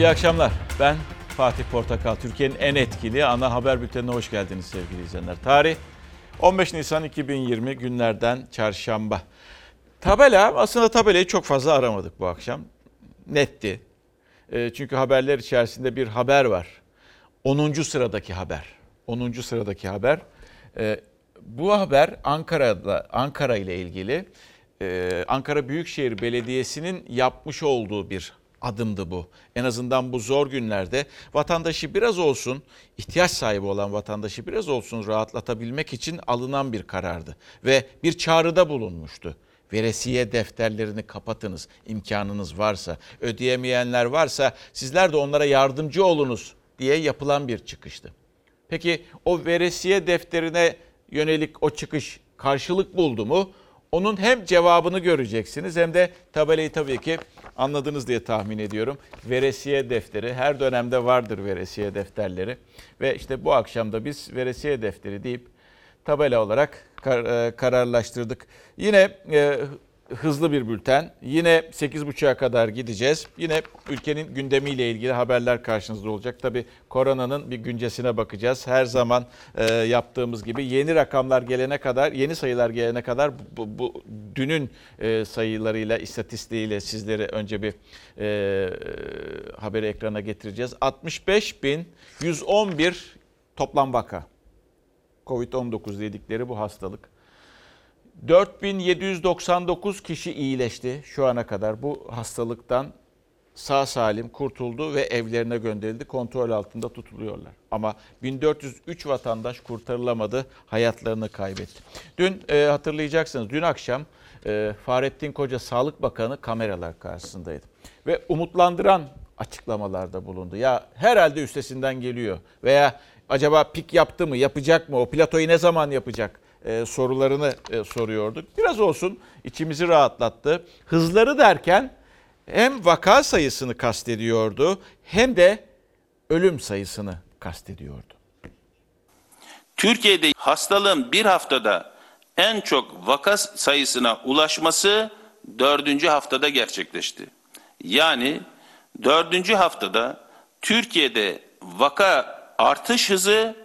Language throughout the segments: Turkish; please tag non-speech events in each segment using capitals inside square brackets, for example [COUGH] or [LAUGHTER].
İyi akşamlar. Ben Fatih Portakal. Türkiye'nin en etkili ana haber bültenine hoş geldiniz sevgili izleyenler. Tarih 15 Nisan 2020 günlerden çarşamba. Tabela aslında tabelayı çok fazla aramadık bu akşam. Netti. E, çünkü haberler içerisinde bir haber var. 10. sıradaki haber. 10. sıradaki haber. E, bu haber Ankara'da Ankara ile ilgili. E, Ankara Büyükşehir Belediyesi'nin yapmış olduğu bir adımdı bu. En azından bu zor günlerde vatandaşı biraz olsun, ihtiyaç sahibi olan vatandaşı biraz olsun rahatlatabilmek için alınan bir karardı. Ve bir çağrıda bulunmuştu. Veresiye defterlerini kapatınız imkanınız varsa. Ödeyemeyenler varsa sizler de onlara yardımcı olunuz diye yapılan bir çıkıştı. Peki o veresiye defterine yönelik o çıkış karşılık buldu mu? Onun hem cevabını göreceksiniz hem de tabelayı tabii ki anladınız diye tahmin ediyorum. Veresiye defteri her dönemde vardır veresiye defterleri ve işte bu akşam da biz veresiye defteri deyip tabela olarak kar, e, kararlaştırdık. Yine e, hızlı bir bülten. Yine 8.30'a kadar gideceğiz. Yine ülkenin gündemiyle ilgili haberler karşınızda olacak. Tabii koronanın bir güncesine bakacağız. Her zaman e, yaptığımız gibi yeni rakamlar gelene kadar, yeni sayılar gelene kadar bu, bu dünün e, sayılarıyla, istatistiğiyle sizleri önce bir e, haberi ekrana getireceğiz. 65.111 toplam vaka. Covid-19 dedikleri bu hastalık. 4799 kişi iyileşti şu ana kadar bu hastalıktan sağ salim kurtuldu ve evlerine gönderildi. Kontrol altında tutuluyorlar. Ama 1403 vatandaş kurtarılamadı, hayatlarını kaybetti. Dün e, hatırlayacaksınız, dün akşam e, Fahrettin Koca Sağlık Bakanı kameralar karşısındaydı. Ve umutlandıran açıklamalarda bulundu. Ya herhalde üstesinden geliyor veya acaba pik yaptı mı, yapacak mı, o platoyu ne zaman yapacak? E, sorularını e, soruyorduk. Biraz olsun içimizi rahatlattı. Hızları derken hem vaka sayısını kastediyordu hem de ölüm sayısını kastediyordu. Türkiye'de hastalığın bir haftada en çok vaka sayısına ulaşması dördüncü haftada gerçekleşti. Yani dördüncü haftada Türkiye'de vaka artış hızı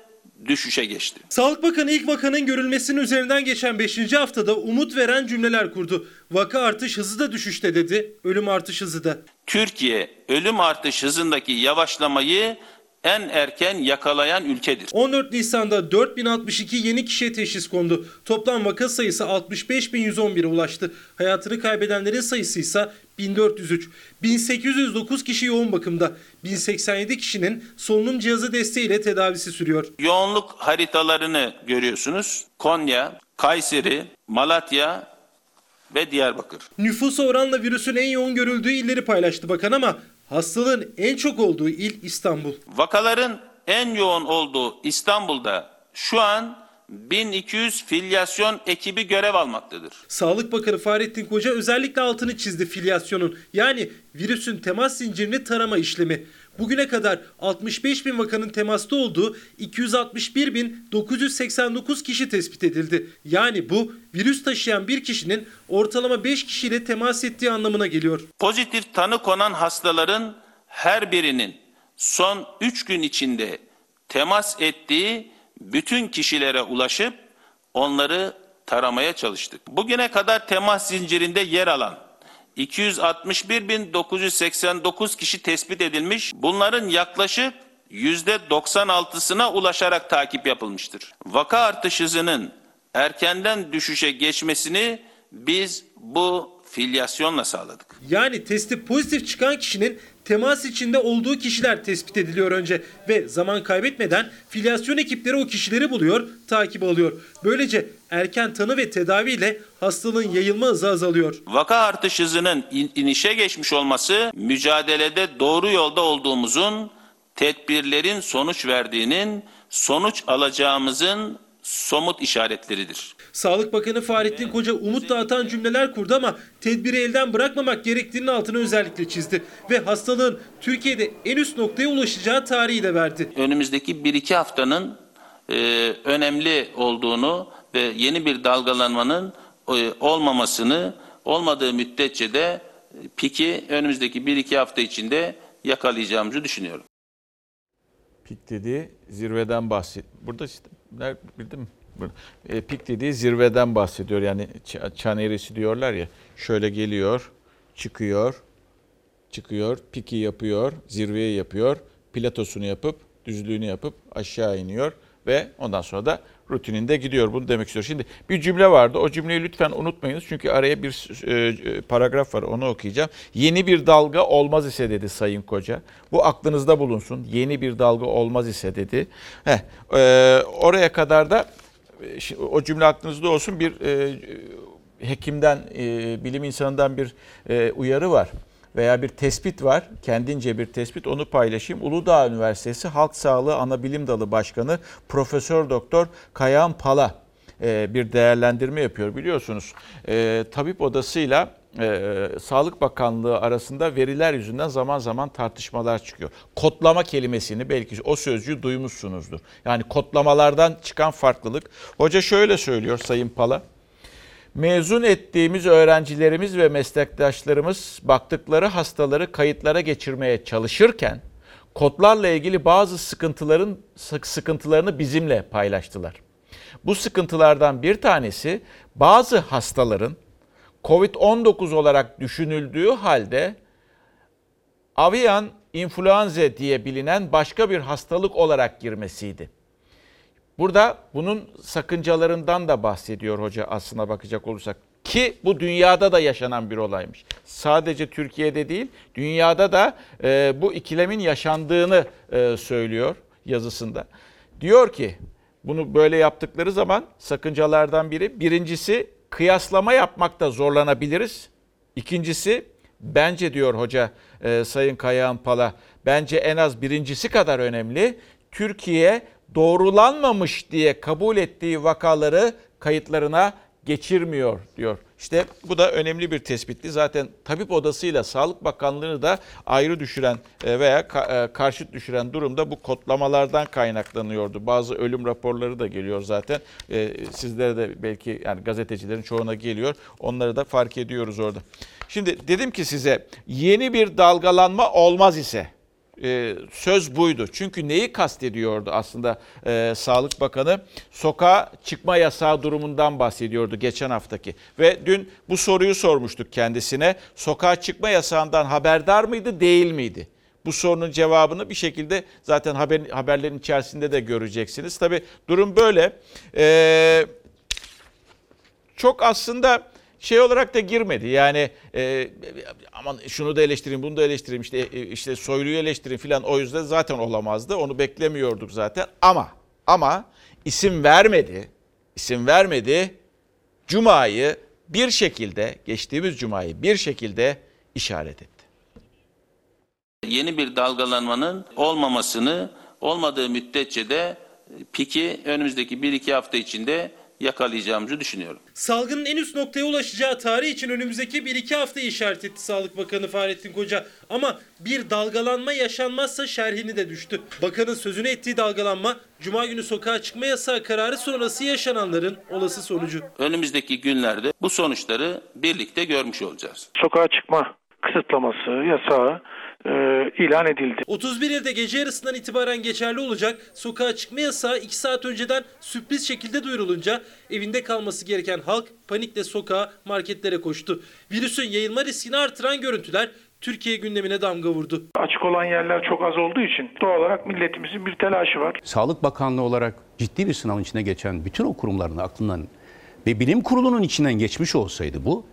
düşüşe geçti. Sağlık Bakanı ilk vakanın görülmesinin üzerinden geçen 5. haftada umut veren cümleler kurdu. Vaka artış hızı da düşüşte dedi, ölüm artış hızı da. Türkiye ölüm artış hızındaki yavaşlamayı en erken yakalayan ülkedir. 14 Nisan'da 4062 yeni kişiye teşhis kondu. Toplam vaka sayısı 65.111'e ulaştı. Hayatını kaybedenlerin sayısı ise 1403. 1809 kişi yoğun bakımda. 1087 kişinin solunum cihazı desteğiyle tedavisi sürüyor. Yoğunluk haritalarını görüyorsunuz. Konya, Kayseri, Malatya ve Diyarbakır. Nüfusa oranla virüsün en yoğun görüldüğü illeri paylaştı bakan ama hastalığın en çok olduğu il İstanbul. Vakaların en yoğun olduğu İstanbul'da şu an 1200 filyasyon ekibi görev almaktadır. Sağlık Bakanı Fahrettin Koca özellikle altını çizdi filyasyonun yani virüsün temas zincirini tarama işlemi. Bugüne kadar 65 bin vakanın temasta olduğu 261.989 kişi tespit edildi. Yani bu virüs taşıyan bir kişinin ortalama 5 kişiyle temas ettiği anlamına geliyor. Pozitif tanı konan hastaların her birinin son 3 gün içinde temas ettiği bütün kişilere ulaşıp onları taramaya çalıştık. Bugüne kadar temas zincirinde yer alan 261.989 kişi tespit edilmiş. Bunların yaklaşık %96'sına ulaşarak takip yapılmıştır. Vaka artış hızının erkenden düşüşe geçmesini biz bu filyasyonla sağladık. Yani testi pozitif çıkan kişinin temas içinde olduğu kişiler tespit ediliyor önce ve zaman kaybetmeden filyasyon ekipleri o kişileri buluyor, takip alıyor. Böylece erken tanı ve tedaviyle hastalığın yayılma hızı azalıyor. Vaka artış hızının in- inişe geçmiş olması mücadelede doğru yolda olduğumuzun, tedbirlerin sonuç verdiğinin, sonuç alacağımızın somut işaretleridir. Sağlık Bakanı Fahrettin Koca umut dağıtan cümleler kurdu ama tedbiri elden bırakmamak gerektiğinin altını özellikle çizdi. Ve hastalığın Türkiye'de en üst noktaya ulaşacağı tarihi de verdi. Önümüzdeki 1-2 haftanın e, önemli olduğunu ve yeni bir dalgalanmanın e, olmamasını olmadığı müddetçe de piki önümüzdeki 1-2 hafta içinde yakalayacağımızı düşünüyorum. Pik dediği zirveden bahset. Burada işte bildim. E, pik dediği zirveden bahsediyor. Yani çan eğrisi diyorlar ya. Şöyle geliyor, çıkıyor, çıkıyor, piki yapıyor, zirveyi yapıyor, platosunu yapıp, düzlüğünü yapıp aşağı iniyor ve ondan sonra da rutininde gidiyor. Bunu demek istiyor. Şimdi bir cümle vardı. O cümleyi lütfen unutmayınız. Çünkü araya bir e, paragraf var. Onu okuyacağım. Yeni bir dalga olmaz ise dedi Sayın Koca. Bu aklınızda bulunsun. Yeni bir dalga olmaz ise dedi. Heh, e, oraya kadar da e, o cümle aklınızda olsun. Bir e, hekimden, e, bilim insanından bir e, uyarı var veya bir tespit var. Kendince bir tespit onu paylaşayım. Uludağ Üniversitesi Halk Sağlığı Anabilim Dalı Başkanı Profesör Doktor Kayahan Pala e, bir değerlendirme yapıyor biliyorsunuz. E, tabip odasıyla e, Sağlık Bakanlığı arasında veriler yüzünden zaman zaman tartışmalar çıkıyor. Kodlama kelimesini belki o sözcüğü duymuşsunuzdur. Yani kodlamalardan çıkan farklılık. Hoca şöyle söylüyor Sayın Pala. Mezun ettiğimiz öğrencilerimiz ve meslektaşlarımız baktıkları hastaları kayıtlara geçirmeye çalışırken kodlarla ilgili bazı sıkıntıların sık- sıkıntılarını bizimle paylaştılar. Bu sıkıntılardan bir tanesi bazı hastaların COVID-19 olarak düşünüldüğü halde avian influenza diye bilinen başka bir hastalık olarak girmesiydi. Burada bunun sakıncalarından da bahsediyor hoca aslına bakacak olursak. Ki bu dünyada da yaşanan bir olaymış. Sadece Türkiye'de değil, dünyada da e, bu ikilemin yaşandığını e, söylüyor yazısında. Diyor ki bunu böyle yaptıkları zaman sakıncalardan biri, birincisi kıyaslama yapmakta zorlanabiliriz. İkincisi bence diyor hoca e, Sayın Kayahan Pala, bence en az birincisi kadar önemli. Türkiye doğrulanmamış diye kabul ettiği vakaları kayıtlarına geçirmiyor diyor. İşte bu da önemli bir tespitti. Zaten tabip odasıyla Sağlık Bakanlığı'nı da ayrı düşüren e, veya e, karşıt düşüren durumda bu kodlamalardan kaynaklanıyordu. Bazı ölüm raporları da geliyor zaten. E, Sizlere de belki yani gazetecilerin çoğuna geliyor. Onları da fark ediyoruz orada. Şimdi dedim ki size yeni bir dalgalanma olmaz ise e, söz buydu. Çünkü neyi kastediyordu aslında e, Sağlık Bakanı? Sokağa çıkma yasağı durumundan bahsediyordu geçen haftaki. Ve dün bu soruyu sormuştuk kendisine. Sokağa çıkma yasağından haberdar mıydı, değil miydi? Bu sorunun cevabını bir şekilde zaten haber, haberlerin içerisinde de göreceksiniz. Tabii durum böyle. Eee çok aslında şey olarak da girmedi. Yani e, aman şunu da eleştireyim, bunu da eleştireyim, işte e, işte Soylu'yu eleştireyim filan o yüzden zaten olamazdı. Onu beklemiyorduk zaten. Ama ama isim vermedi. isim vermedi. Cuma'yı bir şekilde geçtiğimiz cumayı bir şekilde işaret etti. Yeni bir dalgalanmanın olmamasını olmadığı müddetçe de piki önümüzdeki 1-2 hafta içinde yakalayacağımızı düşünüyorum. Salgının en üst noktaya ulaşacağı tarih için önümüzdeki 1-2 haftayı işaret etti Sağlık Bakanı Fahrettin Koca. Ama bir dalgalanma yaşanmazsa şerhini de düştü. Bakanın sözünü ettiği dalgalanma Cuma günü sokağa çıkma yasağı kararı sonrası yaşananların olası sonucu. Önümüzdeki günlerde bu sonuçları birlikte görmüş olacağız. sokağa çıkma kısıtlaması, yasağı e, ilan edildi. 31 ilde gece yarısından itibaren geçerli olacak sokağa çıkma yasağı 2 saat önceden sürpriz şekilde duyurulunca evinde kalması gereken halk panikle sokağa marketlere koştu. Virüsün yayılma riskini artıran görüntüler Türkiye gündemine damga vurdu. Açık olan yerler çok az olduğu için doğal olarak milletimizin bir telaşı var. Sağlık Bakanlığı olarak ciddi bir sınavın içine geçen bütün o kurumların aklından ve bilim kurulunun içinden geçmiş olsaydı bu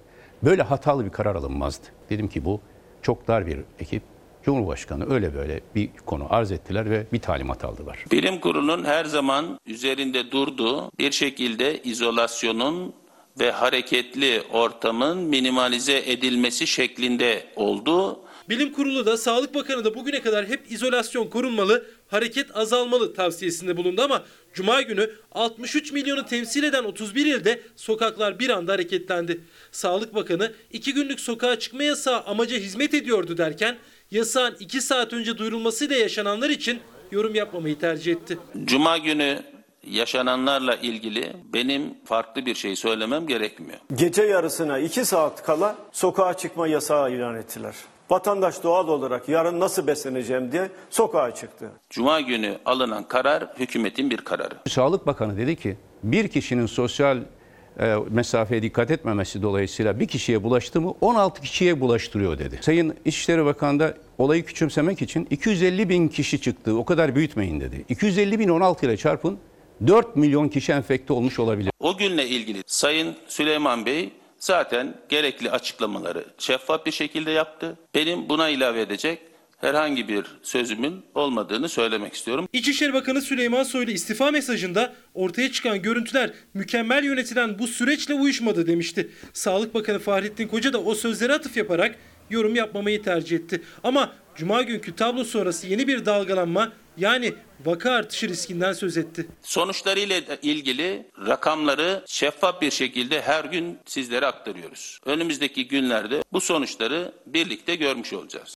böyle hatalı bir karar alınmazdı. Dedim ki bu çok dar bir ekip. Cumhurbaşkanı öyle böyle bir konu arz ettiler ve bir talimat aldılar. Bilim kurulunun her zaman üzerinde durduğu bir şekilde izolasyonun ve hareketli ortamın minimalize edilmesi şeklinde oldu. Bilim Kurulu da Sağlık Bakanı da bugüne kadar hep izolasyon korunmalı, hareket azalmalı tavsiyesinde bulundu ama Cuma günü 63 milyonu temsil eden 31 ilde sokaklar bir anda hareketlendi. Sağlık Bakanı 2 günlük sokağa çıkma yasağı amaca hizmet ediyordu derken yasağın 2 saat önce duyurulmasıyla yaşananlar için yorum yapmamayı tercih etti. Cuma günü yaşananlarla ilgili benim farklı bir şey söylemem gerekmiyor. Gece yarısına 2 saat kala sokağa çıkma yasağı ilan ettiler. Vatandaş doğal olarak yarın nasıl besleneceğim diye sokağa çıktı. Cuma günü alınan karar hükümetin bir kararı. Sağlık Bakanı dedi ki bir kişinin sosyal e, mesafeye dikkat etmemesi dolayısıyla bir kişiye bulaştı mı 16 kişiye bulaştırıyor dedi. Sayın İçişleri Bakanı da olayı küçümsemek için 250 bin kişi çıktı o kadar büyütmeyin dedi. 250 bin 16 ile çarpın 4 milyon kişi enfekte olmuş olabilir. O günle ilgili Sayın Süleyman Bey zaten gerekli açıklamaları şeffaf bir şekilde yaptı. Benim buna ilave edecek herhangi bir sözümün olmadığını söylemek istiyorum. İçişleri Bakanı Süleyman Soylu istifa mesajında ortaya çıkan görüntüler mükemmel yönetilen bu süreçle uyuşmadı demişti. Sağlık Bakanı Fahrettin Koca da o sözlere atıf yaparak yorum yapmamayı tercih etti. Ama Cuma günkü tablo sonrası yeni bir dalgalanma yani vaka artışı riskinden söz etti. Sonuçlarıyla ilgili rakamları şeffaf bir şekilde her gün sizlere aktarıyoruz. Önümüzdeki günlerde bu sonuçları birlikte görmüş olacağız.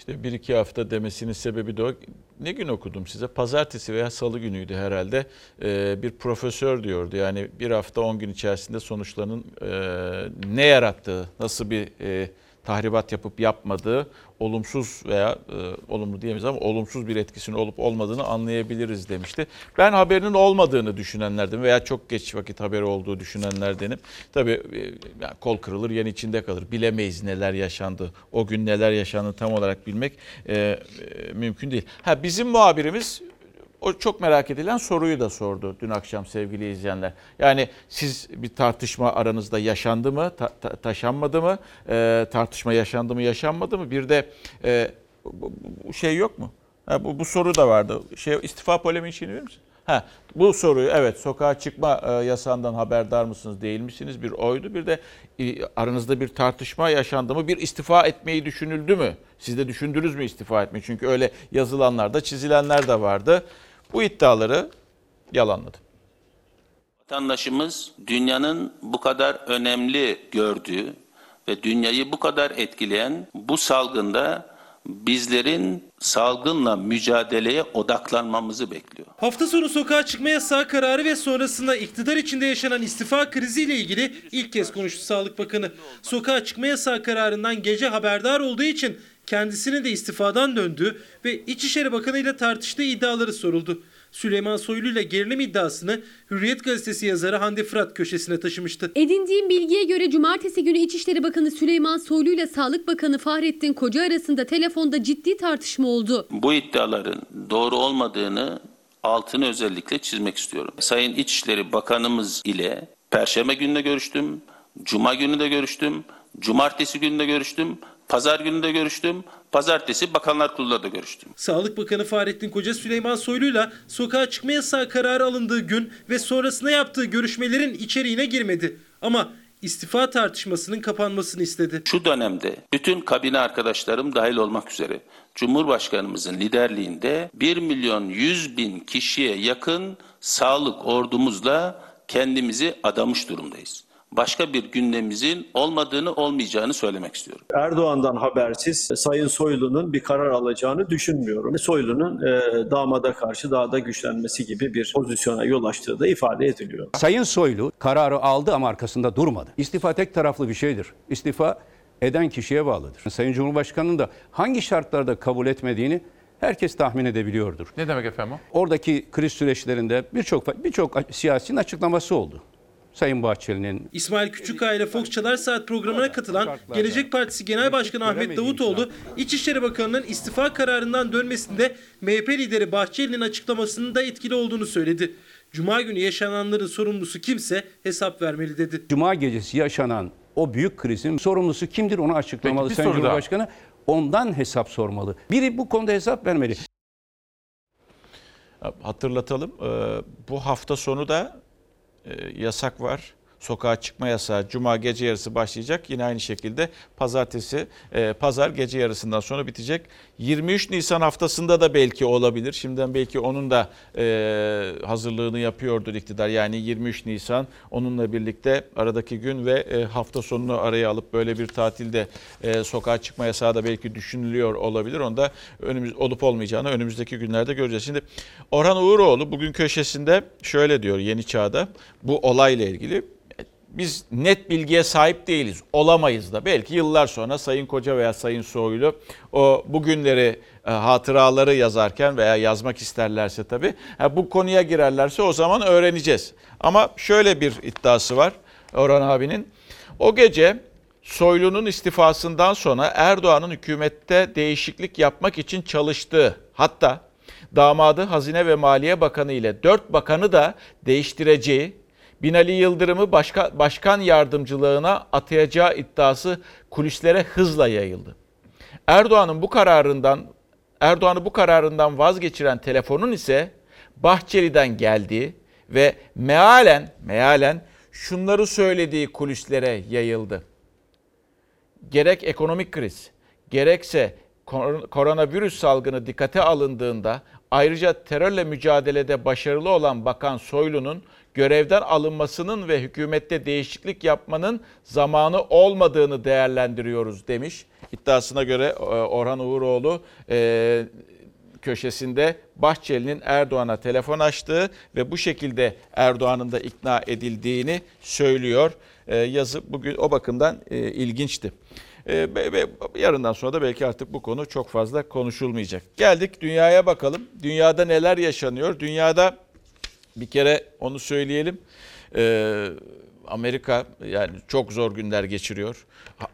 İşte bir iki hafta demesinin sebebi de o. Ne gün okudum size? Pazartesi veya salı günüydü herhalde. Ee, bir profesör diyordu. Yani bir hafta 10 gün içerisinde sonuçlarının e, ne yarattığı, nasıl bir e, tahribat yapıp yapmadığı olumsuz veya e, olumlu diyemeyiz ama olumsuz bir etkisinin olup olmadığını anlayabiliriz demişti. Ben haberinin olmadığını düşünenlerden veya çok geç vakit haberi olduğu düşünenlerdenim. Tabii e, yani kol kırılır yen içinde kalır. Bilemeyiz neler yaşandı. O gün neler yaşandı tam olarak bilmek e, e, mümkün değil. Ha bizim muhabirimiz o çok merak edilen soruyu da sordu dün akşam sevgili izleyenler. Yani siz bir tartışma aranızda yaşandı mı, ta- ta- taşanmadı mı, Ee, tartışma yaşandı mı, yaşanmadı mı? Bir de e, bu, bu- şey yok mu? Ha, bu, bu soru da vardı. Şey istifa polemiği için verir misin? Ha, bu soruyu evet sokağa çıkma e, yasağından haberdar mısınız değil misiniz? Bir oydu. Bir de e, aranızda bir tartışma yaşandı mı? Bir istifa etmeyi düşünüldü mü? Siz de düşündünüz mü istifa etmeyi? Çünkü öyle yazılanlar da çizilenler de vardı. Bu iddiaları yalanladı. Vatandaşımız dünyanın bu kadar önemli gördüğü ve dünyayı bu kadar etkileyen bu salgında bizlerin salgınla mücadeleye odaklanmamızı bekliyor. Hafta sonu sokağa çıkma yasağı kararı ve sonrasında iktidar içinde yaşanan istifa kriziyle ilgili ilk kez konuştu Sağlık Bakanı. Sokağa çıkma yasağı kararından gece haberdar olduğu için kendisinin de istifadan döndüğü ve İçişleri Bakanı ile tartıştığı iddiaları soruldu. Süleyman Soylu ile gerilim iddiasını Hürriyet gazetesi yazarı Hande Fırat köşesine taşımıştı. Edindiğim bilgiye göre cumartesi günü İçişleri Bakanı Süleyman Soylu ile Sağlık Bakanı Fahrettin Koca arasında telefonda ciddi tartışma oldu. Bu iddiaların doğru olmadığını altını özellikle çizmek istiyorum. Sayın İçişleri Bakanımız ile Perşembe günü de görüştüm, Cuma günü de görüştüm, Cumartesi günü de görüştüm, Pazar günü de görüştüm, Pazartesi Bakanlar Kurulu'da da görüştüm. Sağlık Bakanı Fahrettin Koca Süleyman Soylu'yla sokağa çıkma yasağı kararı alındığı gün ve sonrasında yaptığı görüşmelerin içeriğine girmedi. Ama istifa tartışmasının kapanmasını istedi. Şu dönemde bütün kabine arkadaşlarım dahil olmak üzere Cumhurbaşkanımızın liderliğinde 1 milyon 100 bin kişiye yakın sağlık ordumuzla kendimizi adamış durumdayız. Başka bir gündemimizin olmadığını olmayacağını söylemek istiyorum. Erdoğan'dan habersiz Sayın Soylu'nun bir karar alacağını düşünmüyorum. Soylu'nun e, damada karşı daha da güçlenmesi gibi bir pozisyona yol açtığı da ifade ediliyor. Sayın Soylu kararı aldı ama arkasında durmadı. İstifa tek taraflı bir şeydir. İstifa eden kişiye bağlıdır. Sayın Cumhurbaşkanı'nın da hangi şartlarda kabul etmediğini herkes tahmin edebiliyordur. Ne demek efendim o? Oradaki kriz süreçlerinde birçok birçok siyasinin açıklaması oldu. Sayın Bahçeli'nin İsmail Küçükkaya ile Fox Çalar Saat programına katılan Gelecek Partisi Genel Başkanı Ahmet Davutoğlu, İçişleri Bakanı'nın istifa kararından dönmesinde MHP lideri Bahçeli'nin açıklamasının da etkili olduğunu söyledi. Cuma günü yaşananların sorumlusu kimse hesap vermeli dedi. Cuma gecesi yaşanan o büyük krizin sorumlusu kimdir onu açıklamalı Peki, Sayın daha. Cumhurbaşkanı. Ondan hesap sormalı. Biri bu konuda hesap vermeli. Hatırlatalım. Bu hafta sonu da e, yasak var. Sokağa çıkma yasağı Cuma gece yarısı başlayacak. Yine aynı şekilde pazartesi, e, pazar gece yarısından sonra bitecek. 23 Nisan haftasında da belki olabilir. Şimdiden belki onun da e, hazırlığını yapıyordur iktidar. Yani 23 Nisan onunla birlikte aradaki gün ve e, hafta sonunu araya alıp böyle bir tatilde e, sokağa çıkma yasağı da belki düşünülüyor olabilir. Onu da önümüz, olup olmayacağını önümüzdeki günlerde göreceğiz. Şimdi Orhan Uğuroğlu bugün köşesinde şöyle diyor Yeni Çağ'da bu olayla ilgili biz net bilgiye sahip değiliz. Olamayız da. Belki yıllar sonra Sayın Koca veya Sayın Soylu o bugünleri e, hatıraları yazarken veya yazmak isterlerse tabii ha, bu konuya girerlerse o zaman öğreneceğiz. Ama şöyle bir iddiası var Orhan abinin. O gece Soylu'nun istifasından sonra Erdoğan'ın hükümette değişiklik yapmak için çalıştığı hatta damadı Hazine ve Maliye Bakanı ile dört bakanı da değiştireceği, Binali Yıldırım'ı başka, başkan yardımcılığına atayacağı iddiası kulislere hızla yayıldı. Erdoğan'ın bu kararından Erdoğan'ı bu kararından vazgeçiren telefonun ise Bahçeli'den geldiği ve mealen mealen şunları söylediği kulislere yayıldı gerek ekonomik kriz, gerekse kor- koronavirüs salgını dikkate alındığında ayrıca terörle mücadelede başarılı olan Bakan Soylu'nun görevden alınmasının ve hükümette değişiklik yapmanın zamanı olmadığını değerlendiriyoruz demiş. İddiasına göre e, Orhan Uğuroğlu e, köşesinde Bahçeli'nin Erdoğan'a telefon açtığı ve bu şekilde Erdoğan'ın da ikna edildiğini söylüyor. Ee, yazı bugün o bakımdan e, ilginçti. Ve yarından sonra da belki artık bu konu çok fazla konuşulmayacak. Geldik dünyaya bakalım. Dünyada neler yaşanıyor? Dünyada bir kere onu söyleyelim. Ee, Amerika yani çok zor günler geçiriyor.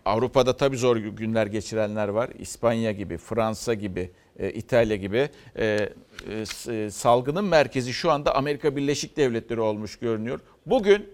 Avrupa'da tabii zor günler geçirenler var. İspanya gibi, Fransa gibi, e, İtalya gibi. E, e, e, salgının merkezi şu anda Amerika Birleşik Devletleri olmuş görünüyor. Bugün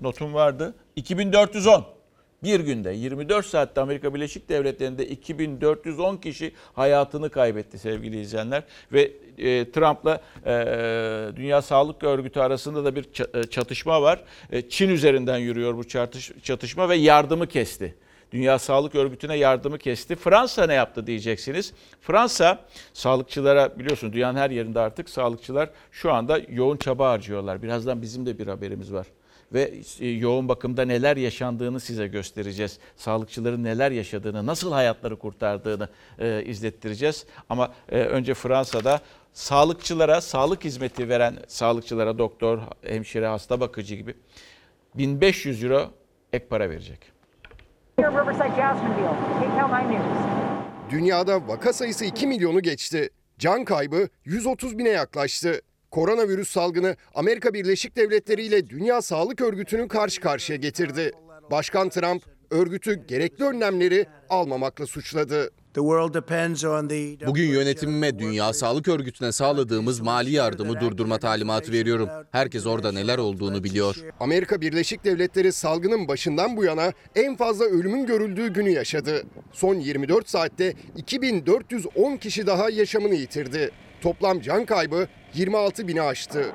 notum vardı 2410. Bir günde 24 saatte Amerika Birleşik Devletleri'nde 2410 kişi hayatını kaybetti sevgili izleyenler. Ve e, Trump'la e, Dünya Sağlık Örgütü arasında da bir e, çatışma var. E, Çin üzerinden yürüyor bu çatış, çatışma ve yardımı kesti. Dünya Sağlık Örgütü'ne yardımı kesti. Fransa ne yaptı diyeceksiniz. Fransa sağlıkçılara biliyorsunuz dünyanın her yerinde artık sağlıkçılar şu anda yoğun çaba harcıyorlar. Birazdan bizim de bir haberimiz var ve e, yoğun bakımda neler yaşandığını size göstereceğiz. Sağlıkçıların neler yaşadığını, nasıl hayatları kurtardığını e, izlettireceğiz. Ama e, önce Fransa'da sağlıkçılara, sağlık hizmeti veren sağlıkçılara, doktor, hemşire, hasta bakıcı gibi 1500 euro ek para verecek. Here, Riverside Jacksonville, KCAL 9 News. Dünyada vaka sayısı 2 milyonu geçti. Can kaybı 130 bine yaklaştı. Koronavirüs salgını Amerika Birleşik Devletleri ile Dünya Sağlık Örgütü'nü karşı karşıya getirdi. Başkan Trump örgütü gerekli önlemleri almamakla suçladı. Bugün yönetimime Dünya Sağlık Örgütü'ne sağladığımız mali yardımı durdurma talimatı veriyorum. Herkes orada neler olduğunu biliyor. Amerika Birleşik Devletleri salgının başından bu yana en fazla ölümün görüldüğü günü yaşadı. Son 24 saatte 2410 kişi daha yaşamını yitirdi. Toplam can kaybı 26 bini aştı.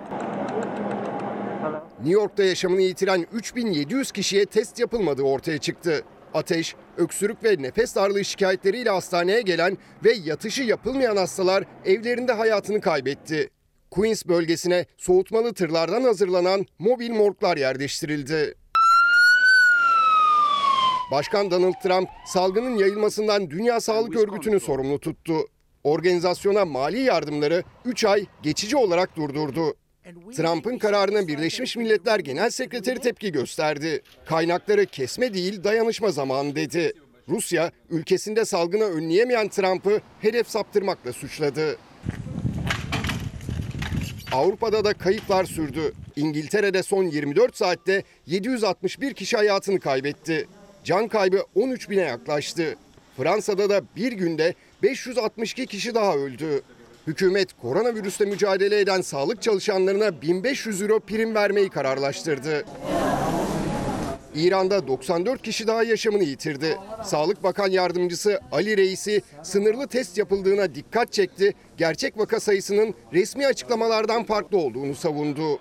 New York'ta yaşamını yitiren 3700 kişiye test yapılmadığı ortaya çıktı. Ateş, öksürük ve nefes darlığı şikayetleriyle hastaneye gelen ve yatışı yapılmayan hastalar evlerinde hayatını kaybetti. Queens bölgesine soğutmalı tırlardan hazırlanan mobil morglar yerleştirildi. Başkan Donald Trump salgının yayılmasından Dünya Sağlık Örgütü'nü sorumlu tuttu. Organizasyona mali yardımları 3 ay geçici olarak durdurdu. Trump'ın kararına Birleşmiş Milletler Genel Sekreteri tepki gösterdi. Kaynakları kesme değil dayanışma zamanı dedi. Rusya ülkesinde salgını önleyemeyen Trump'ı hedef saptırmakla suçladı. Avrupa'da da kayıplar sürdü. İngiltere'de son 24 saatte 761 kişi hayatını kaybetti. Can kaybı 13 bine yaklaştı. Fransa'da da bir günde 562 kişi daha öldü. Hükümet koronavirüsle mücadele eden sağlık çalışanlarına 1500 euro prim vermeyi kararlaştırdı. İran'da 94 kişi daha yaşamını yitirdi. Sağlık Bakan Yardımcısı Ali Reisi sınırlı test yapıldığına dikkat çekti. Gerçek vaka sayısının resmi açıklamalardan farklı olduğunu savundu.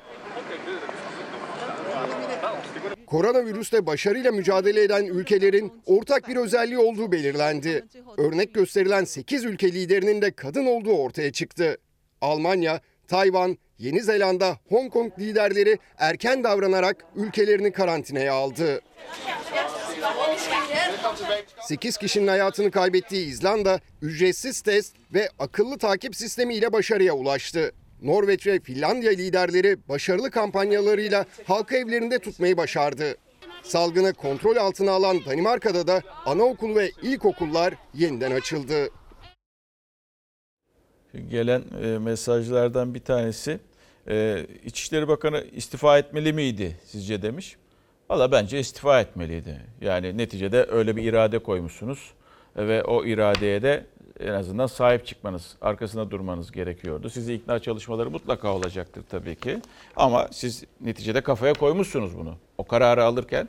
Koronavirüsle başarıyla mücadele eden ülkelerin ortak bir özelliği olduğu belirlendi. Örnek gösterilen 8 ülke liderinin de kadın olduğu ortaya çıktı. Almanya, Tayvan, Yeni Zelanda, Hong Kong liderleri erken davranarak ülkelerini karantinaya aldı. 8 kişinin hayatını kaybettiği İzlanda ücretsiz test ve akıllı takip sistemiyle başarıya ulaştı. Norveç ve Finlandiya liderleri başarılı kampanyalarıyla halkı evlerinde tutmayı başardı. Salgını kontrol altına alan Danimarka'da da anaokul ve ilkokullar yeniden açıldı. Gelen e, mesajlardan bir tanesi e, İçişleri Bakanı istifa etmeli miydi sizce demiş. Valla bence istifa etmeliydi. Yani neticede öyle bir irade koymuşsunuz ve o iradeye de en azından sahip çıkmanız, arkasında durmanız gerekiyordu. Sizi ikna çalışmaları mutlaka olacaktır tabii ki. Ama siz neticede kafaya koymuşsunuz bunu. O kararı alırken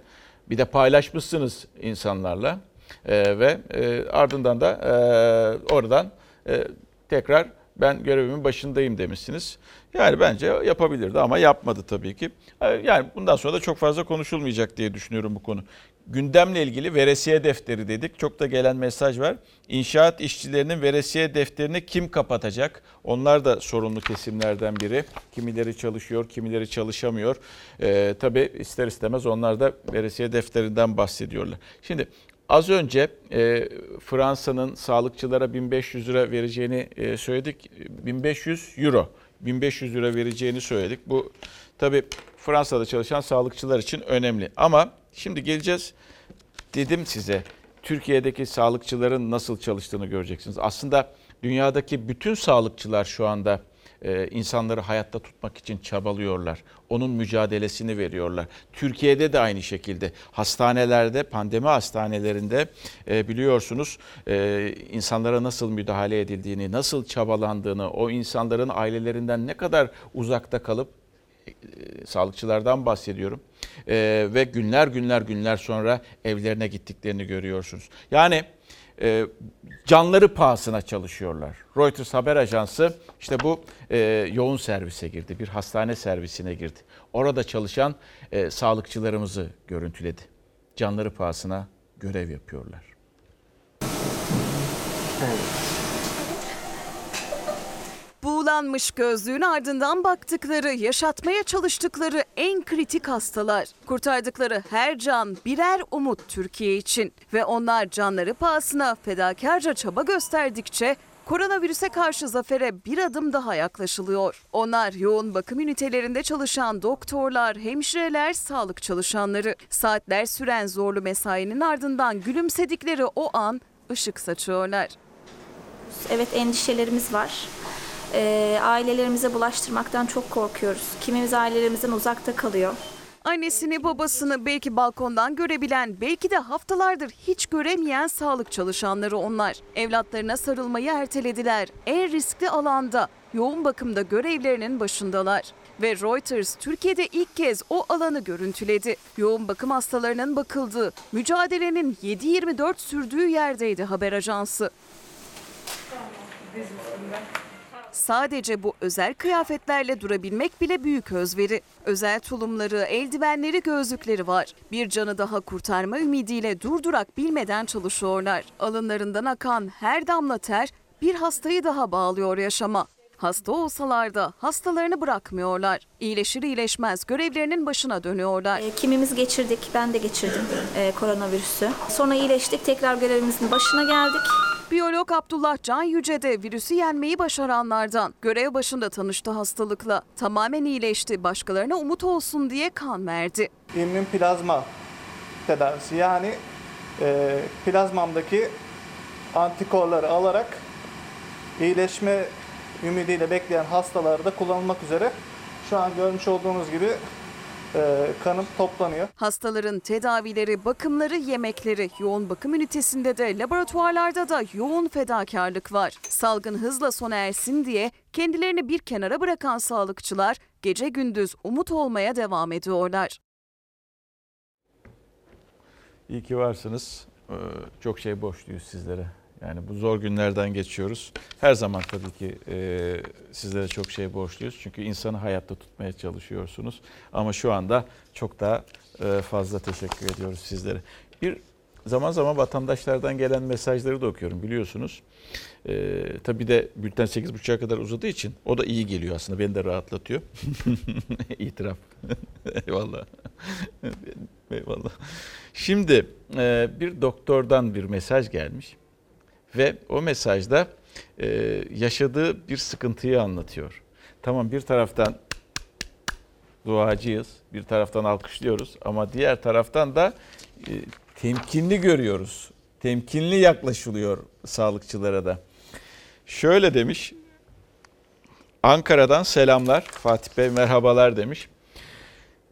bir de paylaşmışsınız insanlarla Ee, ve e, ardından da e, oradan e, tekrar ben görevimin başındayım demişsiniz. Yani bence yapabilirdi ama yapmadı tabii ki. Ee, Yani bundan sonra da çok fazla konuşulmayacak diye düşünüyorum bu konu. Gündemle ilgili veresiye defteri dedik. Çok da gelen mesaj var. İnşaat işçilerinin veresiye defterini kim kapatacak? Onlar da sorunlu kesimlerden biri. Kimileri çalışıyor, kimileri çalışamıyor. Ee, tabii ister istemez onlar da veresiye defterinden bahsediyorlar. Şimdi Az önce e, Fransa'nın sağlıkçılara 1500 lira vereceğini e, söyledik. 1500 euro, 1500 lira vereceğini söyledik. Bu tabii Fransa'da çalışan sağlıkçılar için önemli. Ama şimdi geleceğiz. Dedim size Türkiye'deki sağlıkçıların nasıl çalıştığını göreceksiniz. Aslında dünyadaki bütün sağlıkçılar şu anda e, insanları hayatta tutmak için çabalıyorlar. Onun mücadelesini veriyorlar. Türkiye'de de aynı şekilde hastanelerde, pandemi hastanelerinde e, biliyorsunuz e, insanlara nasıl müdahale edildiğini, nasıl çabalandığını, o insanların ailelerinden ne kadar uzakta kalıp sağlıkçılardan bahsediyorum. E, ve günler günler günler sonra evlerine gittiklerini görüyorsunuz. Yani e, canları pahasına çalışıyorlar. Reuters haber ajansı işte bu e, yoğun servise girdi, bir hastane servisine girdi. Orada çalışan e, sağlıkçılarımızı görüntüledi. Canları pahasına görev yapıyorlar. Buğulanmış gözlüğün ardından baktıkları, yaşatmaya çalıştıkları en kritik hastalar. Kurtardıkları her can birer umut Türkiye için. Ve onlar canları pahasına fedakarca çaba gösterdikçe koronavirüse karşı zafere bir adım daha yaklaşılıyor. Onlar yoğun bakım ünitelerinde çalışan doktorlar, hemşireler, sağlık çalışanları. Saatler süren zorlu mesainin ardından gülümsedikleri o an ışık saçıyorlar. Evet endişelerimiz var. Ee, ailelerimize bulaştırmaktan çok korkuyoruz. Kimimiz ailelerimizden uzakta kalıyor. Annesini babasını belki balkondan görebilen, belki de haftalardır hiç göremeyen sağlık çalışanları onlar. Evlatlarına sarılmayı ertelediler. En riskli alanda, yoğun bakımda görevlerinin başındalar. Ve Reuters Türkiye'de ilk kez o alanı görüntüledi. Yoğun bakım hastalarının bakıldığı, mücadelenin 7-24 sürdüğü yerdeydi haber ajansı. Sadece bu özel kıyafetlerle durabilmek bile büyük özveri. Özel tulumları, eldivenleri, gözlükleri var. Bir canı daha kurtarma ümidiyle durdurak bilmeden çalışıyorlar. Alınlarından akan her damla ter bir hastayı daha bağlıyor yaşama. Hasta olsalar da hastalarını bırakmıyorlar. İyileşir iyileşmez görevlerinin başına dönüyorlar. Ee, kimimiz geçirdik, ben de geçirdim e, koronavirüsü. Sonra iyileştik, tekrar görevimizin başına geldik. Biyolog Abdullah Can Yüce de virüsü yenmeyi başaranlardan. Görev başında tanıştı hastalıkla. Tamamen iyileşti. Başkalarına umut olsun diye kan verdi. İmmün plazma tedavisi yani e, plazmamdaki antikorları alarak iyileşme ümidiyle bekleyen hastalarda kullanılmak üzere şu an görmüş olduğunuz gibi kanım toplanıyor. Hastaların tedavileri, bakımları, yemekleri, yoğun bakım ünitesinde de laboratuvarlarda da yoğun fedakarlık var. Salgın hızla sona ersin diye kendilerini bir kenara bırakan sağlıkçılar gece gündüz umut olmaya devam ediyorlar. İyi ki varsınız. Ee, Çok şey borçluyuz sizlere. Yani bu zor günlerden geçiyoruz. Her zaman tabii ki e, sizlere çok şey borçluyuz. Çünkü insanı hayatta tutmaya çalışıyorsunuz. Ama şu anda çok daha e, fazla teşekkür ediyoruz sizlere. Bir zaman zaman vatandaşlardan gelen mesajları da okuyorum biliyorsunuz. E, tabii de bülten 8.30'a kadar uzadığı için o da iyi geliyor aslında. Beni de rahatlatıyor. [LAUGHS] İtiraf. [LAUGHS] Eyvallah. [LAUGHS] Eyvallah. Şimdi e, bir doktordan bir mesaj gelmiş ve o mesajda e, yaşadığı bir sıkıntıyı anlatıyor. Tamam bir taraftan duacıyız. Bir taraftan alkışlıyoruz ama diğer taraftan da e, temkinli görüyoruz. Temkinli yaklaşılıyor sağlıkçılara da. Şöyle demiş. Ankara'dan selamlar. Fatih Bey merhabalar demiş.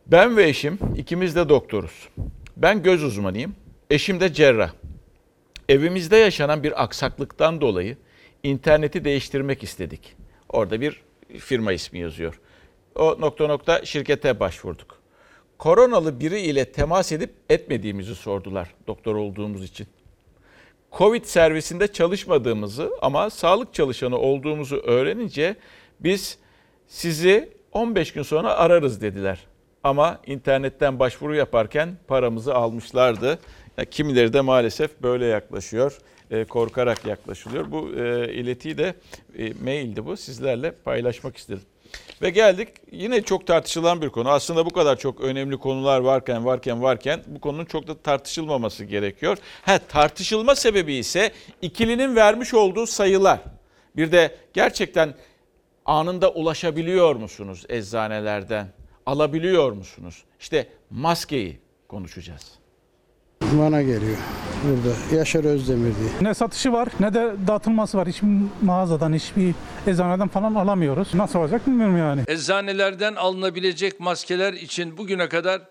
Ben ve eşim ikimiz de doktoruz. Ben göz uzmanıyım. Eşim de cerrah. Evimizde yaşanan bir aksaklıktan dolayı interneti değiştirmek istedik. Orada bir firma ismi yazıyor. O nokta nokta şirkete başvurduk. Koronalı biri ile temas edip etmediğimizi sordular doktor olduğumuz için. Covid servisinde çalışmadığımızı ama sağlık çalışanı olduğumuzu öğrenince biz sizi 15 gün sonra ararız dediler. Ama internetten başvuru yaparken paramızı almışlardı. Kimileri de maalesef böyle yaklaşıyor, e, korkarak yaklaşılıyor. Bu e, iletiyi de e, maildi bu sizlerle paylaşmak istedim. Ve geldik yine çok tartışılan bir konu. Aslında bu kadar çok önemli konular varken varken varken bu konunun çok da tartışılmaması gerekiyor. Ha tartışılma sebebi ise ikilinin vermiş olduğu sayılar. Bir de gerçekten anında ulaşabiliyor musunuz eczanelerden? Alabiliyor musunuz? İşte maskeyi konuşacağız. Bana geliyor burada. Yaşar Özdemir diye. Ne satışı var ne de dağıtılması var. Hiçbir mağazadan, hiçbir eczaneden falan alamıyoruz. Nasıl olacak bilmiyorum yani. Eczanelerden alınabilecek maskeler için bugüne kadar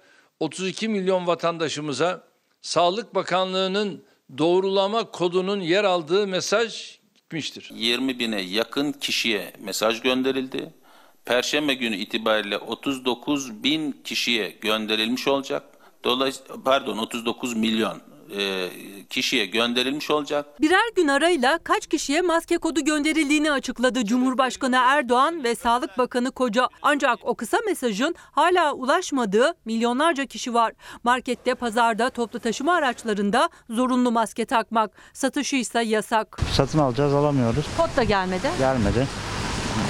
32 milyon vatandaşımıza Sağlık Bakanlığı'nın doğrulama kodunun yer aldığı mesaj gitmiştir. 20 bine yakın kişiye mesaj gönderildi. Perşembe günü itibariyle 39 bin kişiye gönderilmiş olacak. Dolayısıyla pardon 39 milyon e, kişiye gönderilmiş olacak. Birer gün arayla kaç kişiye maske kodu gönderildiğini açıkladı Cumhurbaşkanı Erdoğan ve Sağlık Bakanı Koca. Ancak o kısa mesajın hala ulaşmadığı milyonlarca kişi var. Markette, pazarda, toplu taşıma araçlarında zorunlu maske takmak. Satışı ise yasak. Satın alacağız alamıyoruz. Kod da gelmedi. Gelmedi.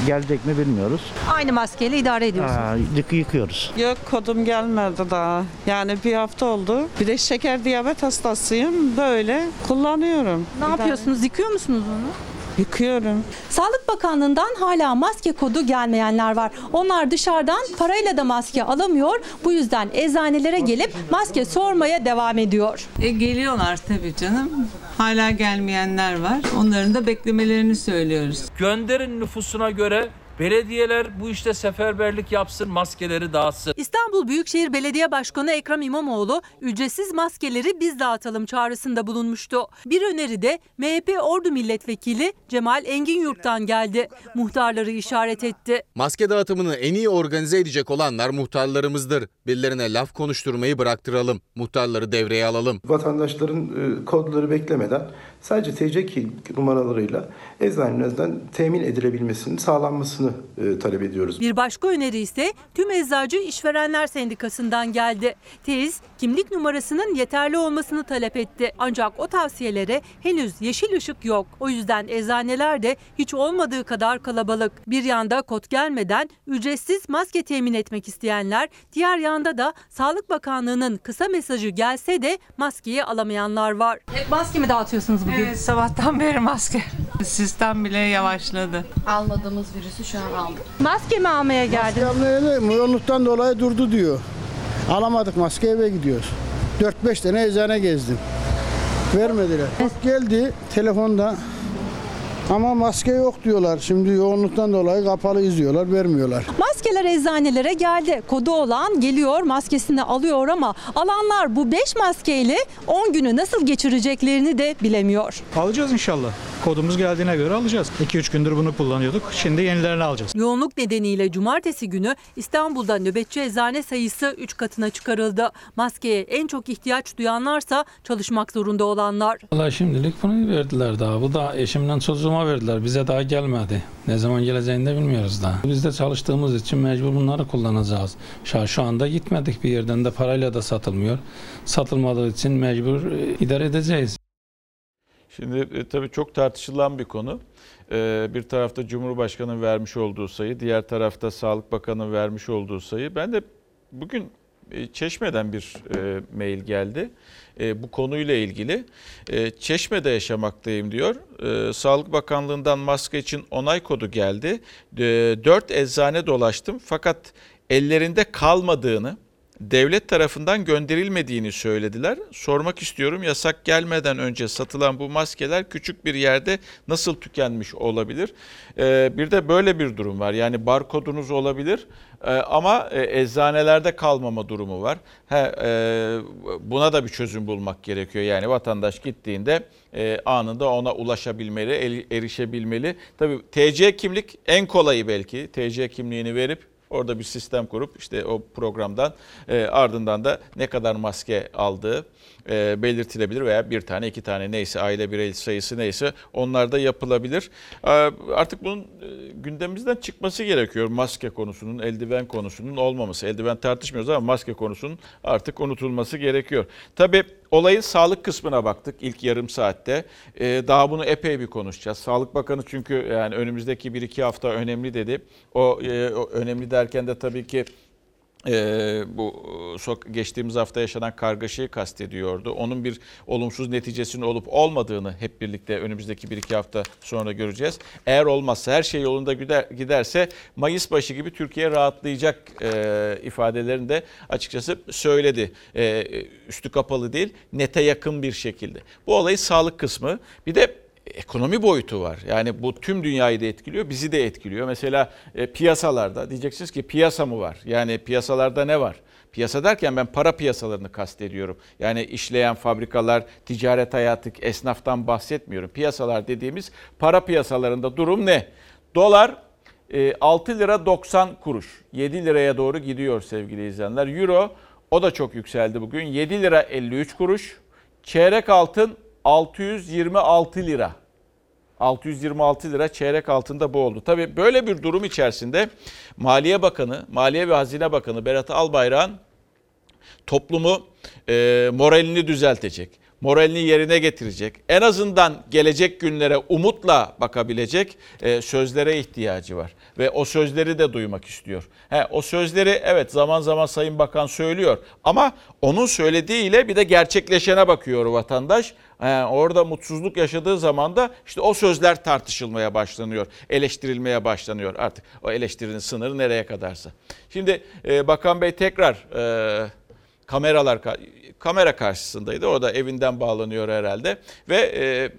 Gelecek mi bilmiyoruz. Aynı maskeyle idare ediyorsunuz. Aa, yık- yıkıyoruz. Yok kodum gelmedi daha. Yani bir hafta oldu. Bir de şeker diyabet hastasıyım. Böyle kullanıyorum. Ne yapıyorsunuz? Yıkıyor musunuz onu? Yıkıyorum. Sağlık Bakanlığı'ndan hala maske kodu gelmeyenler var. Onlar dışarıdan parayla da maske alamıyor. Bu yüzden eczanelere gelip maske sormaya devam ediyor. E, geliyorlar tabii canım. Hala gelmeyenler var. Onların da beklemelerini söylüyoruz. Gönderin nüfusuna göre belediyeler bu işte seferberlik yapsın, maskeleri dağıtsın. İstanbul Büyükşehir Belediye Başkanı Ekrem İmamoğlu ücretsiz maskeleri biz dağıtalım çağrısında bulunmuştu. Bir öneri de MHP Ordu Milletvekili Cemal Engin Yurt'tan geldi. Muhtarları işaret etti. Maske dağıtımını en iyi organize edecek olanlar muhtarlarımızdır. Birilerine laf konuşturmayı bıraktıralım. Muhtarları devreye alalım. Vatandaşların e, kodları beklemeden sadece TC kimlik numaralarıyla eczanelerden temin edilebilmesinin sağlanmasını e, talep ediyoruz. Bir başka öneri ise tüm Eczacı İşverenler Sendikası'ndan geldi. TEİZ kimlik numarasının yeterli olmasını talep etti. Ancak o tavsiyelere henüz yeşil ışık yok. O yüzden eczaneler de hiç olmadığı kadar kalabalık. Bir yanda kod gelmeden ücretsiz maske temin etmek isteyenler, diğer yanda da Sağlık Bakanlığı'nın kısa mesajı gelse de maskeyi alamayanlar var. Hep maske mi dağıtıyorsunuz bugün? Evet, sabahtan beri maske. Sistem bile yavaşladı. Almadığımız virüsü şu an aldık. Maske mi almaya geldin? Maske yoğunluktan dolayı durdu diyor. Alamadık maske eve gidiyoruz. 4-5 tane eczane gezdim. Vermediler. Kod geldi telefonda ama maske yok diyorlar. Şimdi yoğunluktan dolayı kapalı izliyorlar, vermiyorlar. Maskeler eczanelere geldi. Kodu olan geliyor maskesini alıyor ama alanlar bu 5 maskeyle 10 günü nasıl geçireceklerini de bilemiyor. Alacağız inşallah. Kodumuz geldiğine göre alacağız. 2-3 gündür bunu kullanıyorduk. Şimdi yenilerini alacağız. Yoğunluk nedeniyle cumartesi günü İstanbul'da nöbetçi eczane sayısı 3 katına çıkarıldı. Maskeye en çok ihtiyaç duyanlarsa çalışmak zorunda olanlar. Valla şimdilik bunu verdiler daha. Bu da eşimden çocuğuma verdiler. Bize daha gelmedi. Ne zaman geleceğini de bilmiyoruz daha. Biz de çalıştığımız için mecbur bunları kullanacağız. Şu, şu anda gitmedik bir yerden de parayla da satılmıyor. Satılmadığı için mecbur e, idare edeceğiz. Şimdi e, tabii çok tartışılan bir konu. E, bir tarafta Cumhurbaşkanı'nın vermiş olduğu sayı, diğer tarafta Sağlık Bakanı'nın vermiş olduğu sayı. Ben de bugün e, Çeşme'den bir e, mail geldi. E, bu konuyla ilgili. E, Çeşme'de yaşamaktayım diyor. E, Sağlık Bakanlığı'ndan maske için onay kodu geldi. E, 4 eczane dolaştım fakat ellerinde kalmadığını, devlet tarafından gönderilmediğini söylediler. Sormak istiyorum yasak gelmeden önce satılan bu maskeler küçük bir yerde nasıl tükenmiş olabilir? Ee, bir de böyle bir durum var. Yani barkodunuz olabilir ee, ama e, eczanelerde kalmama durumu var. He, e, buna da bir çözüm bulmak gerekiyor. Yani vatandaş gittiğinde e, anında ona ulaşabilmeli, el- erişebilmeli. Tabii TC kimlik en kolayı belki. TC kimliğini verip Orada bir sistem kurup işte o programdan e, ardından da ne kadar maske aldığı e, belirtilebilir veya bir tane iki tane neyse aile birey sayısı neyse onlar da yapılabilir. E, artık bunun e, gündemimizden çıkması gerekiyor maske konusunun, eldiven konusunun olmaması. Eldiven tartışmıyoruz ama maske konusunun artık unutulması gerekiyor. Tabii olayın sağlık kısmına baktık ilk yarım saatte. E, daha bunu epey bir konuşacağız. Sağlık Bakanı çünkü yani önümüzdeki bir iki hafta önemli dedi. O, e, o önemli derken de tabii ki ee, bu sok geçtiğimiz hafta yaşanan kargaşayı kastediyordu. Onun bir olumsuz neticesinin olup olmadığını hep birlikte önümüzdeki bir iki hafta sonra göreceğiz. Eğer olmazsa her şey yolunda gider, giderse Mayıs başı gibi Türkiye rahatlayacak e, ifadelerini de açıkçası söyledi. E, üstü kapalı değil nete yakın bir şekilde. Bu olayın sağlık kısmı bir de ekonomi boyutu var. Yani bu tüm dünyayı da etkiliyor, bizi de etkiliyor. Mesela e, piyasalarda diyeceksiniz ki piyasa mı var? Yani piyasalarda ne var? Piyasa derken ben para piyasalarını kastediyorum. Yani işleyen fabrikalar, ticaret hayatı, esnaftan bahsetmiyorum. Piyasalar dediğimiz para piyasalarında durum ne? Dolar e, 6 lira 90 kuruş. 7 liraya doğru gidiyor sevgili izleyenler. Euro o da çok yükseldi bugün. 7 lira 53 kuruş. Çeyrek altın 626 lira. 626 lira çeyrek altında bu oldu. Tabii böyle bir durum içerisinde Maliye Bakanı, Maliye ve Hazine Bakanı Berat Albayrak'ın toplumu e, moralini düzeltecek, moralini yerine getirecek, en azından gelecek günlere umutla bakabilecek e, sözlere ihtiyacı var. Ve o sözleri de duymak istiyor. He, o sözleri evet zaman zaman Sayın Bakan söylüyor ama onun söylediğiyle bir de gerçekleşene bakıyor vatandaş. He, orada mutsuzluk yaşadığı zaman da işte o sözler tartışılmaya başlanıyor, eleştirilmeye başlanıyor artık. O eleştirinin sınırı nereye kadarsa. Şimdi e, Bakan Bey tekrar e, kameralar kamera karşısındaydı. O da evinden bağlanıyor herhalde ve e,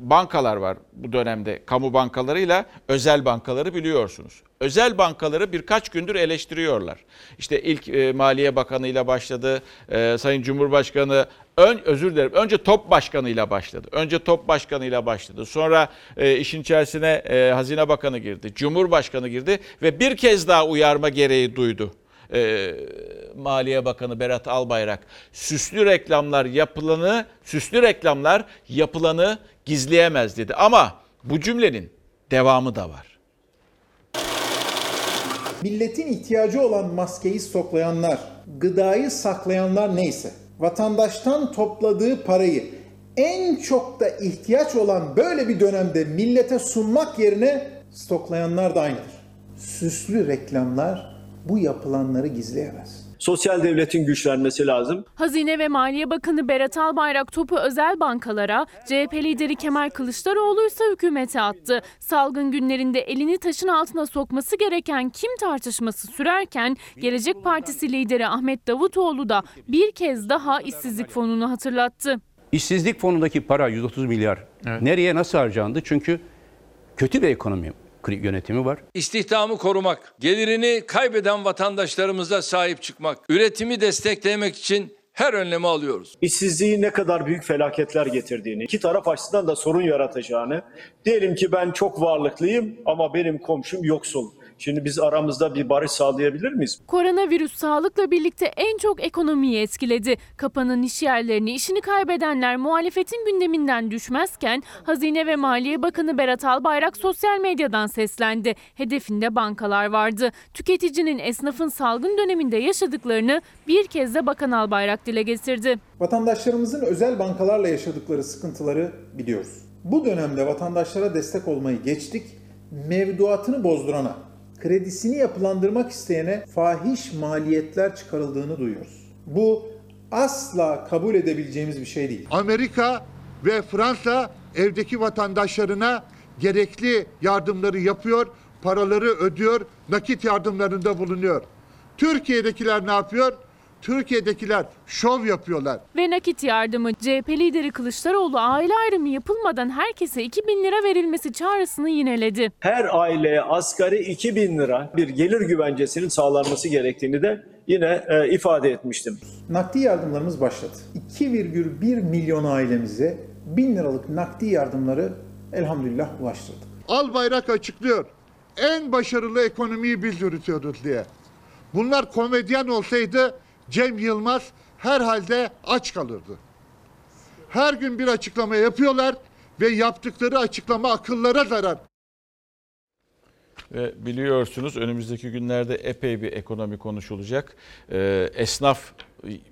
bankalar var bu dönemde. Kamu bankalarıyla özel bankaları biliyorsunuz. Özel bankaları birkaç gündür eleştiriyorlar. İşte ilk e, Maliye Bakanı ile başladı. E, Sayın Cumhurbaşkanı ön özür dilerim. Önce Top Başkanı ile başladı. Önce Top Başkanı ile başladı. Sonra e, işin içerisine e, Hazine Bakanı girdi. Cumhurbaşkanı girdi ve bir kez daha uyarma gereği duydu e, Maliye Bakanı Berat Albayrak süslü reklamlar yapılanı süslü reklamlar yapılanı gizleyemez dedi. Ama bu cümlenin devamı da var. Milletin ihtiyacı olan maskeyi stoklayanlar, gıdayı saklayanlar neyse, vatandaştan topladığı parayı en çok da ihtiyaç olan böyle bir dönemde millete sunmak yerine stoklayanlar da aynıdır. Süslü reklamlar bu yapılanları gizleyemez. Sosyal devletin güçlenmesi lazım. Hazine ve Maliye Bakanı Berat Albayrak topu özel bankalara, CHP lideri Kemal Kılıçdaroğlu ise hükümete attı. Salgın günlerinde elini taşın altına sokması gereken kim tartışması sürerken Gelecek Partisi lideri Ahmet Davutoğlu da bir kez daha işsizlik fonunu hatırlattı. İşsizlik fonundaki para 130 milyar nereye nasıl harcandı? Çünkü kötü bir ekonomi yönetimi var. İstihdamı korumak, gelirini kaybeden vatandaşlarımıza sahip çıkmak, üretimi desteklemek için her önlemi alıyoruz. İşsizliği ne kadar büyük felaketler getirdiğini, iki taraf açısından da sorun yaratacağını, diyelim ki ben çok varlıklıyım ama benim komşum yoksul. Şimdi biz aramızda bir barış sağlayabilir miyiz? Koronavirüs sağlıkla birlikte en çok ekonomiyi etkiledi. Kapanan iş yerlerini, işini kaybedenler muhalefetin gündeminden düşmezken Hazine ve Maliye Bakanı Berat Albayrak sosyal medyadan seslendi. Hedefinde bankalar vardı. Tüketicinin esnafın salgın döneminde yaşadıklarını bir kez de Bakan Albayrak dile getirdi. Vatandaşlarımızın özel bankalarla yaşadıkları sıkıntıları biliyoruz. Bu dönemde vatandaşlara destek olmayı geçtik, mevduatını bozdurana, kredisini yapılandırmak isteyene fahiş maliyetler çıkarıldığını duyuyoruz. Bu asla kabul edebileceğimiz bir şey değil. Amerika ve Fransa evdeki vatandaşlarına gerekli yardımları yapıyor, paraları ödüyor, nakit yardımlarında bulunuyor. Türkiye'dekiler ne yapıyor? Türkiye'dekiler şov yapıyorlar. Ve nakit yardımı CHP lideri Kılıçdaroğlu aile ayrımı yapılmadan herkese 2000 lira verilmesi çağrısını yineledi. Her aileye asgari 2000 lira bir gelir güvencesinin sağlanması gerektiğini de yine e, ifade etmiştim. Nakdi yardımlarımız başladı. 2,1 milyon ailemize 1000 liralık nakdi yardımları elhamdülillah ulaştırdık. Albayrak açıklıyor. En başarılı ekonomiyi biz yürütüyoruz diye. Bunlar komedyen olsaydı Cem Yılmaz herhalde aç kalırdı. Her gün bir açıklama yapıyorlar ve yaptıkları açıklama akıllara zarar. Ve biliyorsunuz önümüzdeki günlerde epey bir ekonomi konuşulacak. Ee, esnaf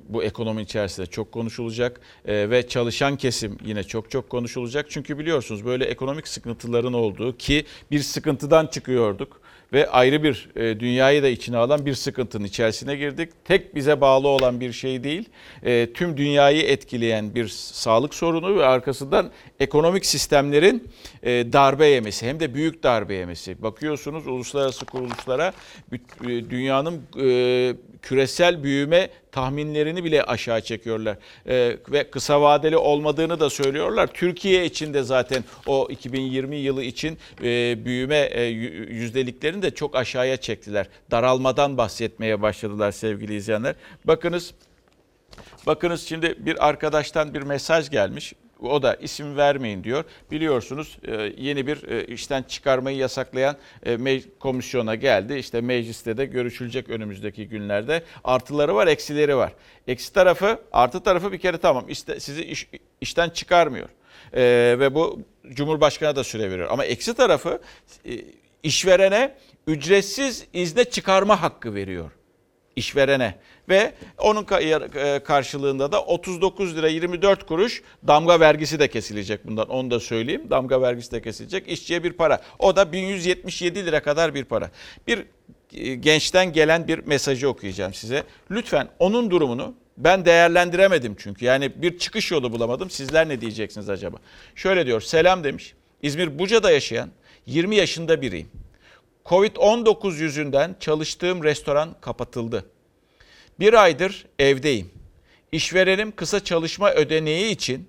bu ekonomi içerisinde çok konuşulacak Ee, ve çalışan kesim yine çok çok konuşulacak. Çünkü biliyorsunuz böyle ekonomik sıkıntıların olduğu ki bir sıkıntıdan çıkıyorduk ve ayrı bir e, dünyayı da içine alan bir sıkıntının içerisine girdik. Tek bize bağlı olan bir şey değil, e, tüm dünyayı etkileyen bir sağlık sorunu ve arkasından ekonomik sistemlerin e, darbe yemesi hem de büyük darbe yemesi. Bakıyorsunuz uluslararası kuruluşlara dünyanın küresel büyüme tahminlerini bile aşağı çekiyorlar. E, ve kısa vadeli olmadığını da söylüyorlar. Türkiye için de zaten o 2020 yılı için e, büyüme e, yü- yüzdeliklerini de çok aşağıya çektiler. Daralmadan bahsetmeye başladılar sevgili izleyenler. Bakınız Bakınız şimdi bir arkadaştan bir mesaj gelmiş. O da isim vermeyin diyor. Biliyorsunuz e, yeni bir e, işten çıkarmayı yasaklayan e, komisyona geldi. İşte mecliste de görüşülecek önümüzdeki günlerde. Artıları var, eksileri var. Eksi tarafı, artı tarafı bir kere tamam. Sizi iş- işten çıkarmıyor. Ve bu Cumhurbaşkanı da süre veriyor. Ama eksi tarafı işverene ücretsiz izne çıkarma hakkı veriyor işverene ve onun yar- e, karşılığında da 39 lira 24 kuruş damga vergisi de kesilecek bundan onu da söyleyeyim. Damga vergisi de kesilecek. İşçiye bir para. O da 1177 lira kadar bir para. Bir e, gençten gelen bir mesajı okuyacağım size. Lütfen onun durumunu ben değerlendiremedim çünkü. Yani bir çıkış yolu bulamadım. Sizler ne diyeceksiniz acaba? Şöyle diyor. Selam demiş. İzmir Buca'da yaşayan 20 yaşında biriyim. Covid-19 yüzünden çalıştığım restoran kapatıldı. Bir aydır evdeyim. İşverenim kısa çalışma ödeneği için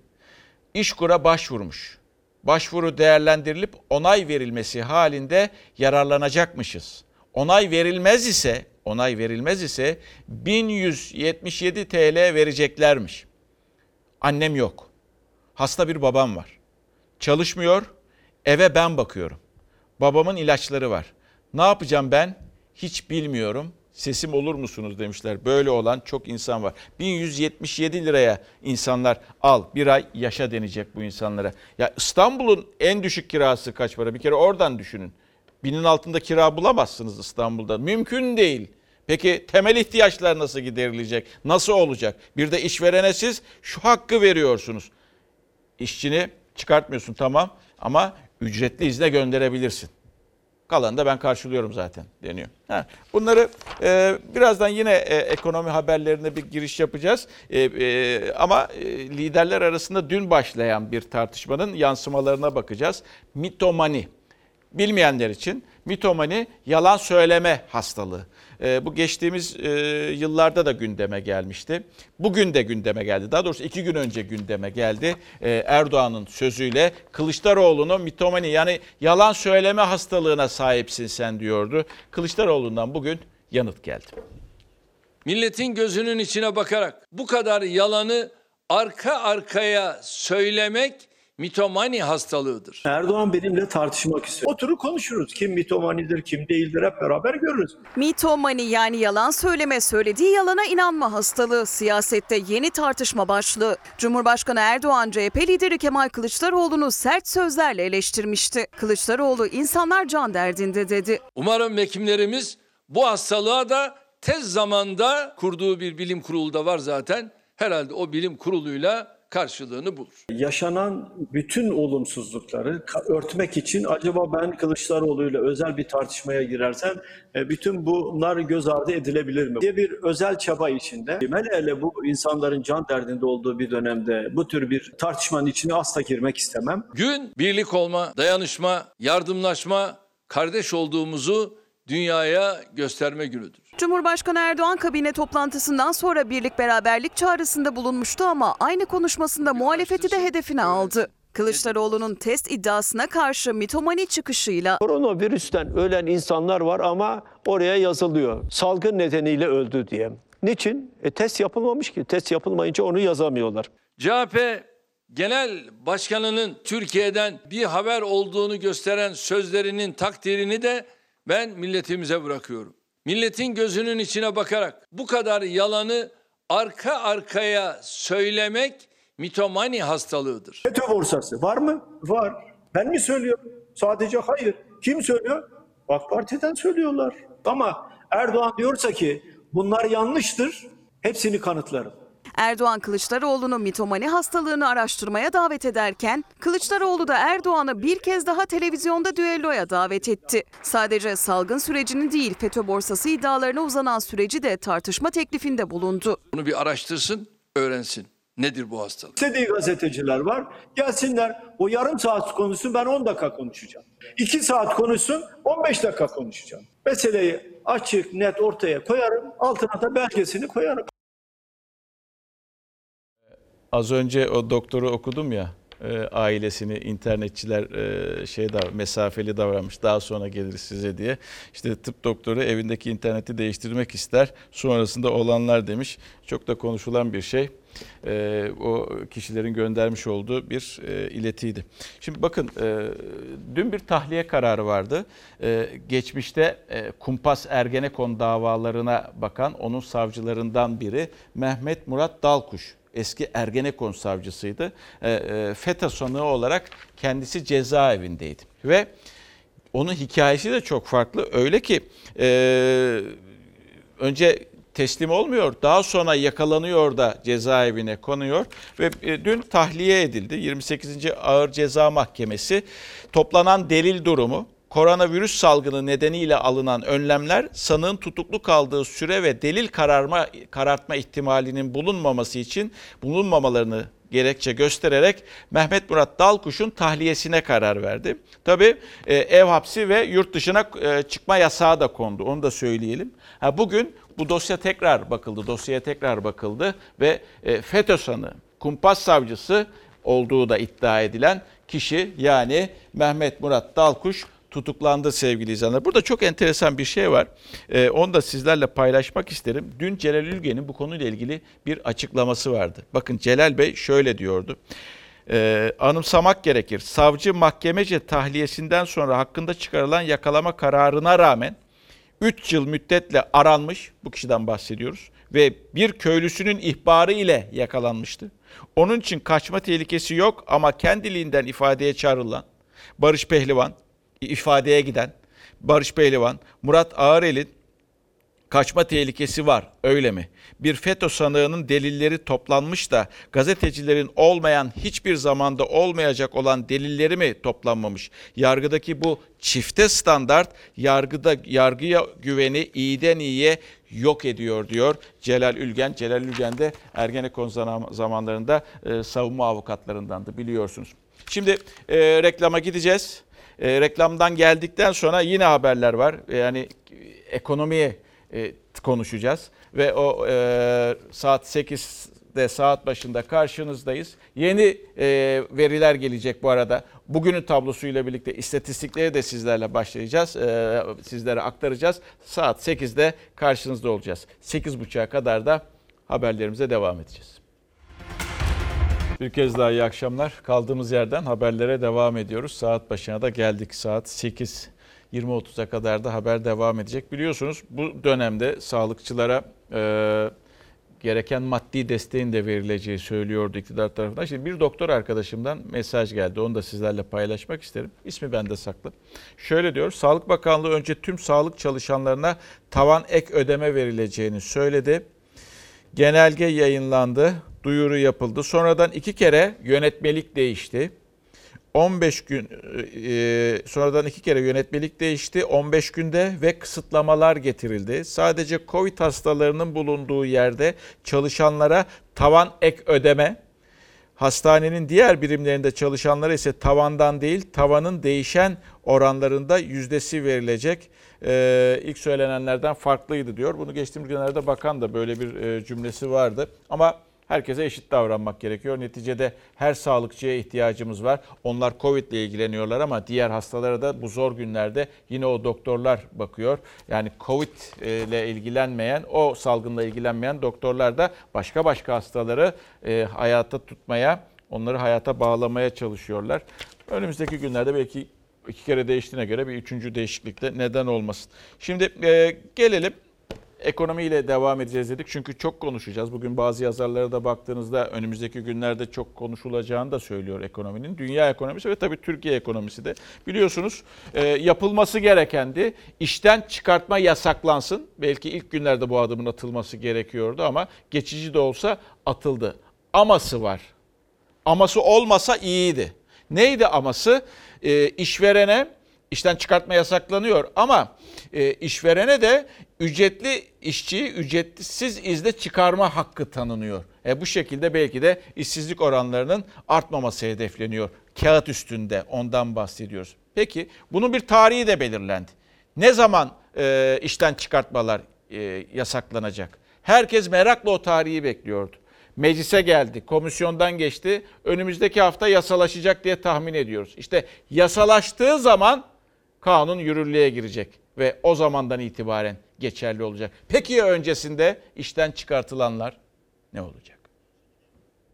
İşkur'a başvurmuş. Başvuru değerlendirilip onay verilmesi halinde yararlanacakmışız. Onay verilmez ise, onay verilmez ise 1177 TL vereceklermiş. Annem yok. Hasta bir babam var. Çalışmıyor. Eve ben bakıyorum. Babamın ilaçları var. Ne yapacağım ben? Hiç bilmiyorum. Sesim olur musunuz demişler. Böyle olan çok insan var. 1177 liraya insanlar al bir ay yaşa denecek bu insanlara. Ya İstanbul'un en düşük kirası kaç para? Bir kere oradan düşünün. Binin altında kira bulamazsınız İstanbul'da. Mümkün değil. Peki temel ihtiyaçlar nasıl giderilecek? Nasıl olacak? Bir de işverene siz şu hakkı veriyorsunuz. İşçini çıkartmıyorsun tamam ama ücretli izne gönderebilirsin. Kalanı da ben karşılıyorum zaten deniyor. Ha, bunları e, birazdan yine e, ekonomi haberlerine bir giriş yapacağız. E, e, ama e, liderler arasında dün başlayan bir tartışmanın yansımalarına bakacağız. Mitomani. Bilmeyenler için mitomani yalan söyleme hastalığı. E, bu geçtiğimiz e, yıllarda da gündeme gelmişti. Bugün de gündeme geldi. Daha doğrusu iki gün önce gündeme geldi. E, Erdoğan'ın sözüyle Kılıçdaroğlu'nun mitomani yani yalan söyleme hastalığına sahipsin sen diyordu. Kılıçdaroğlu'ndan bugün yanıt geldi. Milletin gözünün içine bakarak bu kadar yalanı arka arkaya söylemek mitomani hastalığıdır. Erdoğan benimle tartışmak istiyor. Oturup konuşuruz. Kim mitomanidir, kim değildir hep beraber görürüz. Mitomani yani yalan söyleme, söylediği yalana inanma hastalığı siyasette yeni tartışma başlığı. Cumhurbaşkanı Erdoğan CHP lideri Kemal Kılıçdaroğlu'nu sert sözlerle eleştirmişti. Kılıçdaroğlu insanlar can derdinde dedi. Umarım hekimlerimiz bu hastalığa da tez zamanda kurduğu bir bilim kurulu da var zaten. Herhalde o bilim kuruluyla karşılığını bulur. Yaşanan bütün olumsuzlukları örtmek için acaba ben Kılıçdaroğlu'yla özel bir tartışmaya girersem e, bütün bunlar göz ardı edilebilir mi? diye bir özel çaba içinde. Hele hele bu insanların can derdinde olduğu bir dönemde bu tür bir tartışmanın içine asla girmek istemem. Gün birlik olma, dayanışma, yardımlaşma, kardeş olduğumuzu dünyaya gösterme günüdür. Cumhurbaşkanı Erdoğan kabine toplantısından sonra birlik beraberlik çağrısında bulunmuştu ama aynı konuşmasında muhalefeti de hedefine aldı. Kılıçdaroğlu'nun test iddiasına karşı mitomani çıkışıyla Koronavirüsten ölen insanlar var ama oraya yazılıyor. Salgın nedeniyle öldü diye. Niçin? E, test yapılmamış ki. Test yapılmayınca onu yazamıyorlar. CHP Genel Başkanı'nın Türkiye'den bir haber olduğunu gösteren sözlerinin takdirini de ben milletimize bırakıyorum. Milletin gözünün içine bakarak bu kadar yalanı arka arkaya söylemek mitomani hastalığıdır. FETÖ borsası var mı? Var. Ben mi söylüyorum? Sadece hayır. Kim söylüyor? AK Parti'den söylüyorlar. Ama Erdoğan diyorsa ki bunlar yanlıştır. Hepsini kanıtlarım. Erdoğan Kılıçdaroğlu'nu mitomani hastalığını araştırmaya davet ederken Kılıçdaroğlu da Erdoğan'ı bir kez daha televizyonda düelloya davet etti. Sadece salgın sürecini değil FETÖ borsası iddialarına uzanan süreci de tartışma teklifinde bulundu. Bunu bir araştırsın, öğrensin. Nedir bu hastalık? İstediği gazeteciler var. Gelsinler o yarım saat konuşsun ben 10 dakika konuşacağım. 2 saat konuşsun 15 dakika konuşacağım. Meseleyi açık net ortaya koyarım. Altına da belgesini koyarım. Az önce o doktoru okudum ya e, ailesini internetçiler e, şey da mesafeli davranmış daha sonra gelir size diye. İşte tıp doktoru evindeki interneti değiştirmek ister sonrasında olanlar demiş. Çok da konuşulan bir şey. E, o kişilerin göndermiş olduğu bir e, iletiydi. Şimdi bakın e, dün bir tahliye kararı vardı. E, geçmişte e, Kumpas Ergenekon davalarına bakan onun savcılarından biri Mehmet Murat Dalkuş eski Ergenekon savcısıydı. E, e, FETÖ sanığı olarak kendisi cezaevindeydi. Ve onun hikayesi de çok farklı. Öyle ki e, önce teslim olmuyor. Daha sonra yakalanıyor da cezaevine konuyor ve e, dün tahliye edildi. 28. Ağır Ceza Mahkemesi toplanan delil durumu koronavirüs salgını nedeniyle alınan önlemler sanığın tutuklu kaldığı süre ve delil kararma karartma ihtimalinin bulunmaması için bulunmamalarını gerekçe göstererek Mehmet Murat Dalkuş'un tahliyesine karar verdi. Tabii e, ev hapsi ve yurt dışına e, çıkma yasağı da kondu. Onu da söyleyelim. Ha, bugün bu dosya tekrar bakıldı. Dosyaya tekrar bakıldı ve e, FETÖ sanığı, kumpas savcısı olduğu da iddia edilen kişi yani Mehmet Murat Dalkuş tutuklandı sevgili izleyenler. Burada çok enteresan bir şey var. Ee, onu da sizlerle paylaşmak isterim. Dün Celal Ülgen'in bu konuyla ilgili bir açıklaması vardı. Bakın Celal Bey şöyle diyordu. Ee, anımsamak gerekir. Savcı mahkemece tahliyesinden sonra hakkında çıkarılan yakalama kararına rağmen 3 yıl müddetle aranmış, bu kişiden bahsediyoruz ve bir köylüsünün ihbarı ile yakalanmıştı. Onun için kaçma tehlikesi yok ama kendiliğinden ifadeye çağrılan Barış Pehlivan, ifadeye giden Barış Pehlivan, Murat Ağırel'in kaçma tehlikesi var öyle mi? Bir FETÖ sanığının delilleri toplanmış da gazetecilerin olmayan hiçbir zamanda olmayacak olan delilleri mi toplanmamış? Yargıdaki bu çifte standart yargıda yargıya güveni iyiden iyiye yok ediyor diyor Celal Ülgen. Celal Ülgen de Ergenekon zamanlarında e, savunma avukatlarındandı biliyorsunuz. Şimdi e, reklama gideceğiz. E, reklamdan geldikten sonra yine haberler var. Yani ekonomiye e, konuşacağız ve o e, saat 8'de saat başında karşınızdayız. Yeni e, veriler gelecek bu arada. Bugünün tablosuyla birlikte istatistikleri de sizlerle başlayacağız. E, sizlere aktaracağız. Saat 8'de karşınızda olacağız. 8.30'a kadar da haberlerimize devam edeceğiz. Bir kez daha iyi akşamlar. Kaldığımız yerden haberlere devam ediyoruz. Saat başına da geldik. Saat 8 20.30'a kadar da haber devam edecek. Biliyorsunuz bu dönemde sağlıkçılara e, gereken maddi desteğin de verileceği söylüyordu iktidar tarafından. Şimdi bir doktor arkadaşımdan mesaj geldi. Onu da sizlerle paylaşmak isterim. İsmi bende saklı. Şöyle diyor. Sağlık Bakanlığı önce tüm sağlık çalışanlarına tavan ek ödeme verileceğini söyledi. Genelge yayınlandı. Duyuru yapıldı. Sonradan iki kere yönetmelik değişti. 15 gün e, sonradan iki kere yönetmelik değişti. 15 günde ve kısıtlamalar getirildi. Sadece Covid hastalarının bulunduğu yerde çalışanlara tavan ek ödeme Hastanenin diğer birimlerinde çalışanlara ise tavandan değil tavanın değişen oranlarında yüzdesi verilecek. Ee, ilk söylenenlerden farklıydı diyor. Bunu geçtiğimiz günlerde bakan da böyle bir e, cümlesi vardı. Ama herkese eşit davranmak gerekiyor. Neticede her sağlıkçıya ihtiyacımız var. Onlar Covid ile ilgileniyorlar ama diğer hastalara da bu zor günlerde yine o doktorlar bakıyor. Yani Covid ile ilgilenmeyen, o salgınla ilgilenmeyen doktorlar da başka başka hastaları e, hayata tutmaya, onları hayata bağlamaya çalışıyorlar. Önümüzdeki günlerde belki iki kere değiştiğine göre bir üçüncü değişiklikte neden olmasın. Şimdi e, gelelim ekonomiyle devam edeceğiz dedik. Çünkü çok konuşacağız. Bugün bazı yazarlara da baktığınızda önümüzdeki günlerde çok konuşulacağını da söylüyor ekonominin. Dünya ekonomisi ve tabii Türkiye ekonomisi de. Biliyorsunuz e, yapılması gerekendi. İşten çıkartma yasaklansın. Belki ilk günlerde bu adımın atılması gerekiyordu ama geçici de olsa atıldı. Aması var. Aması olmasa iyiydi. Neydi aması? E, işverene işten çıkartma yasaklanıyor ama e, işverene de ücretli işçiyi ücretsiz izne çıkarma hakkı tanınıyor. E, bu şekilde belki de işsizlik oranlarının artmaması hedefleniyor. Kağıt üstünde ondan bahsediyoruz. Peki bunun bir tarihi de belirlendi. Ne zaman e, işten çıkartmalar e, yasaklanacak? Herkes merakla o tarihi bekliyordu. Meclise geldi, komisyondan geçti. Önümüzdeki hafta yasalaşacak diye tahmin ediyoruz. İşte yasalaştığı zaman kanun yürürlüğe girecek ve o zamandan itibaren geçerli olacak. Peki ya öncesinde işten çıkartılanlar ne olacak?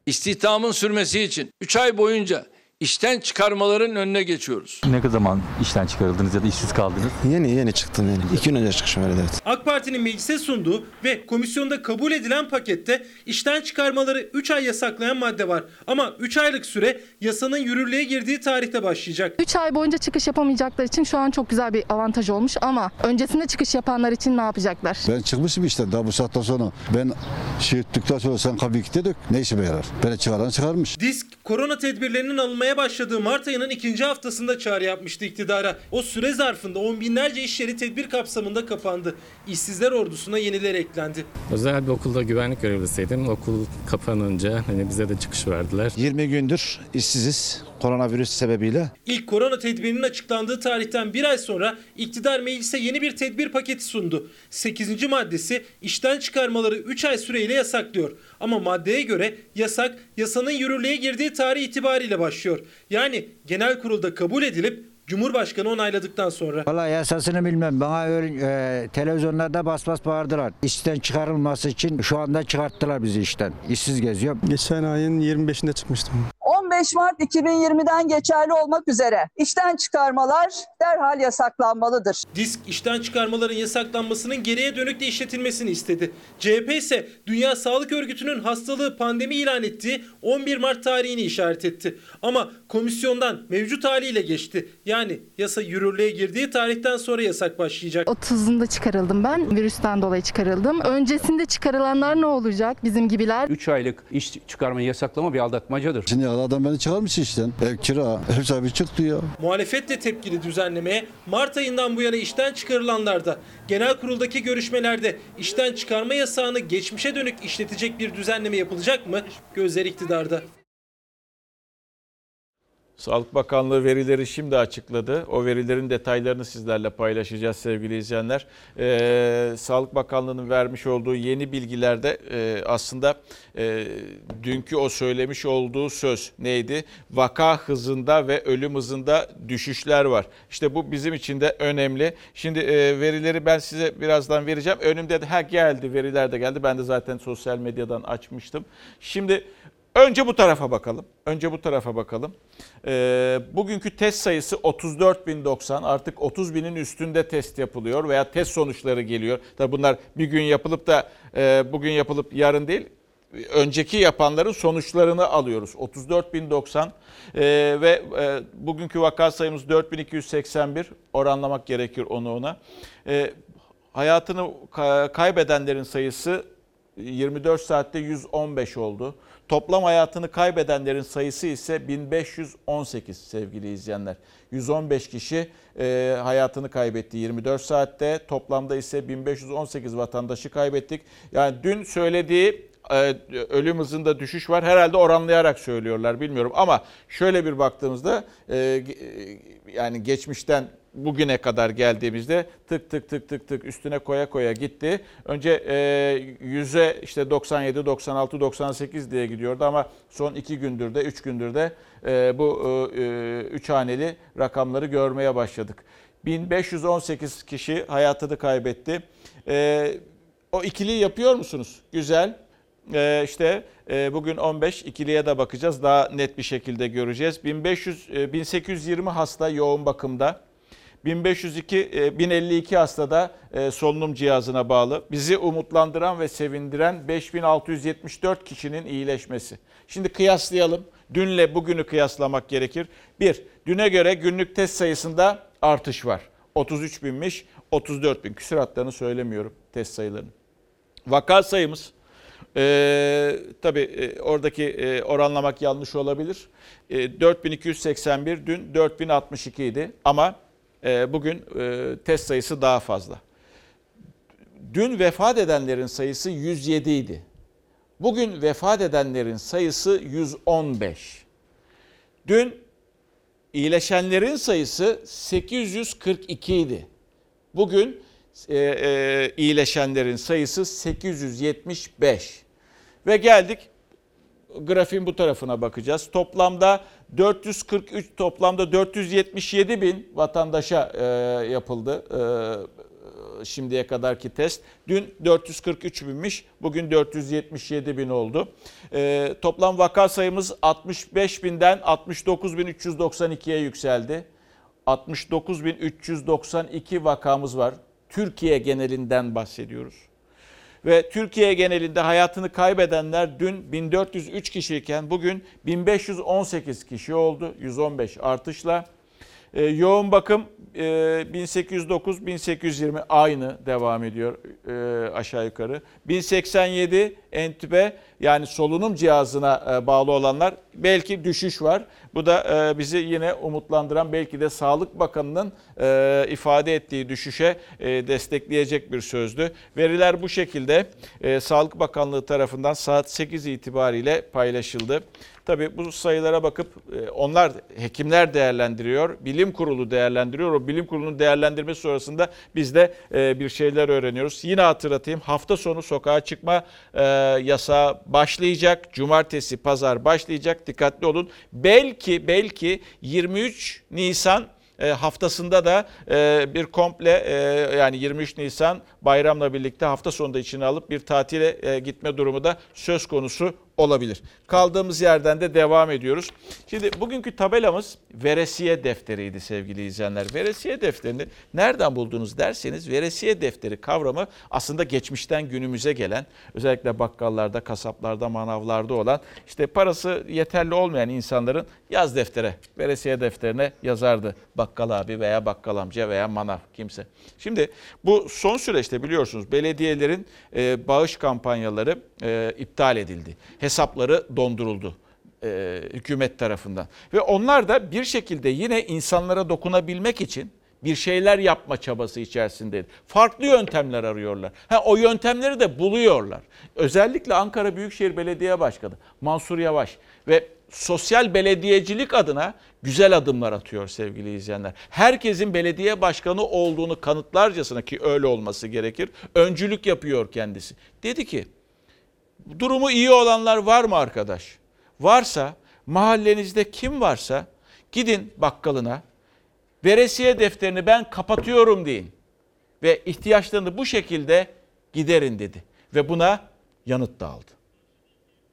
İstihdamın sürmesi için 3 ay boyunca işten çıkarmaların önüne geçiyoruz. Ne zaman işten çıkarıldınız ya da işsiz kaldınız? Yeni yeni çıktım yeni. İki gün önce çıkışım öyle evet. AK Parti'nin meclise sunduğu ve komisyonda kabul edilen pakette işten çıkarmaları 3 ay yasaklayan madde var. Ama 3 aylık süre yasanın yürürlüğe girdiği tarihte başlayacak. 3 ay boyunca çıkış yapamayacaklar için şu an çok güzel bir avantaj olmuş ama öncesinde çıkış yapanlar için ne yapacaklar? Ben çıkmışım işte daha bu saatten sonra. Ben şey ettikten sonra sen kilitledik. Ne işime yarar? Beni çıkaran çıkarmış. Disk korona tedbirlerinin alınmaya başladığı Mart ayının ikinci haftasında çağrı yapmıştı iktidara. O süre zarfında on binlerce iş yeri tedbir kapsamında kapandı. İşsizler ordusuna yeniler eklendi. Özel bir okulda güvenlik görevlisiydim. Okul kapanınca hani bize de çıkış verdiler. 20 gündür işsiziz koronavirüs sebebiyle. İlk korona tedbirinin açıklandığı tarihten bir ay sonra iktidar meclise yeni bir tedbir paketi sundu. 8. maddesi işten çıkarmaları 3 ay süreyle yasaklıyor. Ama maddeye göre yasak yasanın yürürlüğe girdiği tarih itibariyle başlıyor. Yani genel kurulda kabul edilip Cumhurbaşkanı onayladıktan sonra. Valla yasasını bilmem. Bana öyle e, televizyonlarda bas bas bağırdılar. İşten çıkarılması için şu anda çıkarttılar bizi işten. İşsiz geziyorum. Geçen ayın 25'inde çıkmıştım. 15 Mart 2020'den geçerli olmak üzere işten çıkarmalar derhal yasaklanmalıdır. Disk işten çıkarmaların yasaklanmasının geriye dönük de işletilmesini istedi. CHP ise Dünya Sağlık Örgütü'nün hastalığı pandemi ilan ettiği 11 Mart tarihini işaret etti. Ama komisyondan mevcut haliyle geçti. Yani yasa yürürlüğe girdiği tarihten sonra yasak başlayacak. 30'unda çıkarıldım ben. Virüsten dolayı çıkarıldım. Öncesinde çıkarılanlar ne olacak bizim gibiler? 3 aylık iş çıkarmayı yasaklama bir aldatmacadır. Şimdi adam beni çıkarmış işten. Ev kira, ev sahibi çıktı ya. Muhalefet de tepkili düzenlemeye Mart ayından bu yana işten çıkarılanlar da genel kuruldaki görüşmelerde işten çıkarma yasağını geçmişe dönük işletecek bir düzenleme yapılacak mı? Gözler iktidarda. Sağlık Bakanlığı verileri şimdi açıkladı. O verilerin detaylarını sizlerle paylaşacağız sevgili izleyenler. Ee, Sağlık Bakanlığı'nın vermiş olduğu yeni bilgilerde e, aslında e, dünkü o söylemiş olduğu söz neydi? Vaka hızında ve ölüm hızında düşüşler var. İşte bu bizim için de önemli. Şimdi e, verileri ben size birazdan vereceğim. Önümde de ha geldi veriler de geldi. Ben de zaten sosyal medyadan açmıştım. Şimdi Önce bu tarafa bakalım. Önce bu tarafa bakalım. Ee, bugünkü test sayısı 34.090. Artık 30 binin üstünde test yapılıyor veya test sonuçları geliyor. Tabi bunlar bir gün yapılıp da e, bugün yapılıp yarın değil. Önceki yapanların sonuçlarını alıyoruz. 34.090 ee, ve e, bugünkü vaka sayımız 4281. Oranlamak gerekir onu ona. Ee, hayatını kaybedenlerin sayısı 24 saatte 115 oldu. Toplam hayatını kaybedenlerin sayısı ise 1518 sevgili izleyenler. 115 kişi e, hayatını kaybetti 24 saatte. Toplamda ise 1518 vatandaşı kaybettik. Yani dün söylediği e, ölüm hızında düşüş var. Herhalde oranlayarak söylüyorlar bilmiyorum ama şöyle bir baktığımızda e, e, yani geçmişten bugüne kadar geldiğimizde tık tık tık tık tık üstüne koya koya gitti. Önce e, yüze işte 97, 96, 98 diye gidiyordu ama son iki gündür de üç gündür de e, bu e, e, üç haneli rakamları görmeye başladık. 1518 kişi hayatını kaybetti. E, o ikiliyi yapıyor musunuz? Güzel. Ee, işte e, bugün 15 ikiliye de bakacağız. Daha net bir şekilde göreceğiz. 1500 e, 1820 hasta yoğun bakımda. 1502 e, 1052 hastada e, solunum cihazına bağlı. Bizi umutlandıran ve sevindiren 5674 kişinin iyileşmesi. Şimdi kıyaslayalım. Dünle bugünü kıyaslamak gerekir. Bir, düne göre günlük test sayısında artış var. 33 binmiş, 34 bin. Küsuratlarını söylemiyorum test sayılarını. Vaka sayımız ee, tabii e, oradaki e, oranlamak yanlış olabilir. E, 4281 dün 4062 idi ama e, bugün e, test sayısı daha fazla. Dün vefat edenlerin sayısı 107 idi. Bugün vefat edenlerin sayısı 115. Dün iyileşenlerin sayısı 842 idi. Bugün e, e, iyileşenlerin sayısı 875. Ve geldik grafiğin bu tarafına bakacağız. Toplamda 443 toplamda 477 bin vatandaşa e, yapıldı e, şimdiye kadarki test. Dün 443 binmiş, bugün 477 bin oldu. E, toplam vaka sayımız 65 binden 69 bin 392'ye yükseldi. 69 bin 392 vakamız var. Türkiye genelinden bahsediyoruz. Ve Türkiye genelinde hayatını kaybedenler dün 1403 kişiyken bugün 1518 kişi oldu. 115 artışla. Ee, yoğun bakım e, 1809-1820 aynı devam ediyor e, aşağı yukarı. 1087 entübe yani solunum cihazına e, bağlı olanlar belki düşüş var. Bu da e, bizi yine umutlandıran belki de Sağlık Bakanı'nın e, ifade ettiği düşüşe e, destekleyecek bir sözdü. Veriler bu şekilde e, Sağlık Bakanlığı tarafından saat 8 itibariyle paylaşıldı. Tabii bu sayılara bakıp e, onlar hekimler değerlendiriyor, bilim kurulu değerlendiriyor. O bilim kurulunun değerlendirmesi sonrasında biz de e, bir şeyler öğreniyoruz. Yine hatırlatayım hafta sonu sokağa çıkma e, yasağı başlayacak. Cumartesi, pazar başlayacak. Dikkatli olun. Belki belki 23 Nisan haftasında da bir komple yani 23 Nisan bayramla birlikte hafta sonunda içine alıp bir tatile gitme durumu da söz konusu olabilir. Kaldığımız yerden de devam ediyoruz. Şimdi bugünkü tabelamız veresiye defteriydi sevgili izleyenler. Veresiye defterini nereden buldunuz derseniz veresiye defteri kavramı aslında geçmişten günümüze gelen özellikle bakkallarda, kasaplarda, manavlarda olan işte parası yeterli olmayan insanların yaz deftere, veresiye defterine yazardı bakkal abi veya bakkal amca veya manav kimse. Şimdi bu son süreçte biliyorsunuz belediyelerin bağış kampanyaları iptal edildi. Hesapları donduruldu e, hükümet tarafından. Ve onlar da bir şekilde yine insanlara dokunabilmek için bir şeyler yapma çabası içerisindeydi. Farklı yöntemler arıyorlar. Ha, o yöntemleri de buluyorlar. Özellikle Ankara Büyükşehir Belediye Başkanı Mansur Yavaş ve sosyal belediyecilik adına güzel adımlar atıyor sevgili izleyenler. Herkesin belediye başkanı olduğunu kanıtlarcasına ki öyle olması gerekir. Öncülük yapıyor kendisi. Dedi ki durumu iyi olanlar var mı arkadaş? Varsa mahallenizde kim varsa gidin bakkalına veresiye defterini ben kapatıyorum deyin. Ve ihtiyaçlarını bu şekilde giderin dedi. Ve buna yanıt da aldı.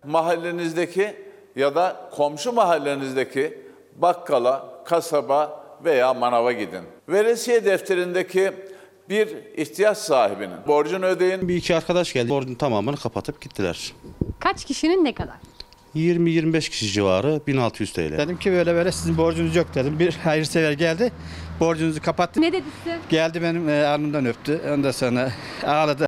mahallenizdeki ya da komşu mahallenizdeki bakkala, kasaba veya manava gidin. Veresiye defterindeki bir ihtiyaç sahibinin borcunu ödeyin. Bir iki arkadaş geldi. Borcun tamamını kapatıp gittiler. Kaç kişinin ne kadar? 20-25 kişi civarı 1600 TL. Dedim ki böyle böyle sizin borcunuz yok dedim. Bir [LAUGHS] hayırsever geldi. Borcunuzu kapattı. Ne dedi size? Geldi benim e, alnımdan öptü. Ondan sonra ağladı.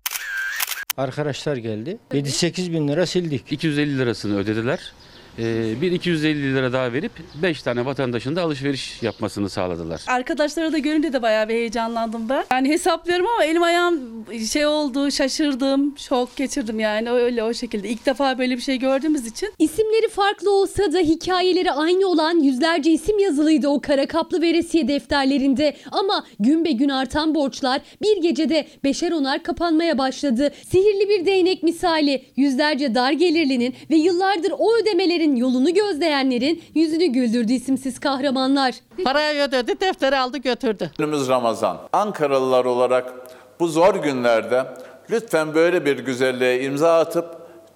Arkadaşlar geldi. 7-8 bin lira sildik. 250 lirasını ödediler. Ee, bir 250 lira daha verip 5 tane vatandaşın da alışveriş yapmasını sağladılar. Arkadaşları da görünce de bayağı bir heyecanlandım ben. Yani hesaplıyorum ama elim ayağım şey oldu, şaşırdım, şok geçirdim yani öyle o şekilde. İlk defa böyle bir şey gördüğümüz için. İsimleri farklı olsa da hikayeleri aynı olan yüzlerce isim yazılıydı o kara kaplı veresiye defterlerinde. Ama gün be gün artan borçlar bir gecede beşer onar kapanmaya başladı. Sihirli bir değnek misali yüzlerce dar gelirlinin ve yıllardır o ödemelerin yolunu gözleyenlerin yüzünü güldürdü isimsiz kahramanlar. Parayı ödedi, defteri aldı götürdü. Önümüz Ramazan. Ankaralılar olarak bu zor günlerde lütfen böyle bir güzelliğe imza atıp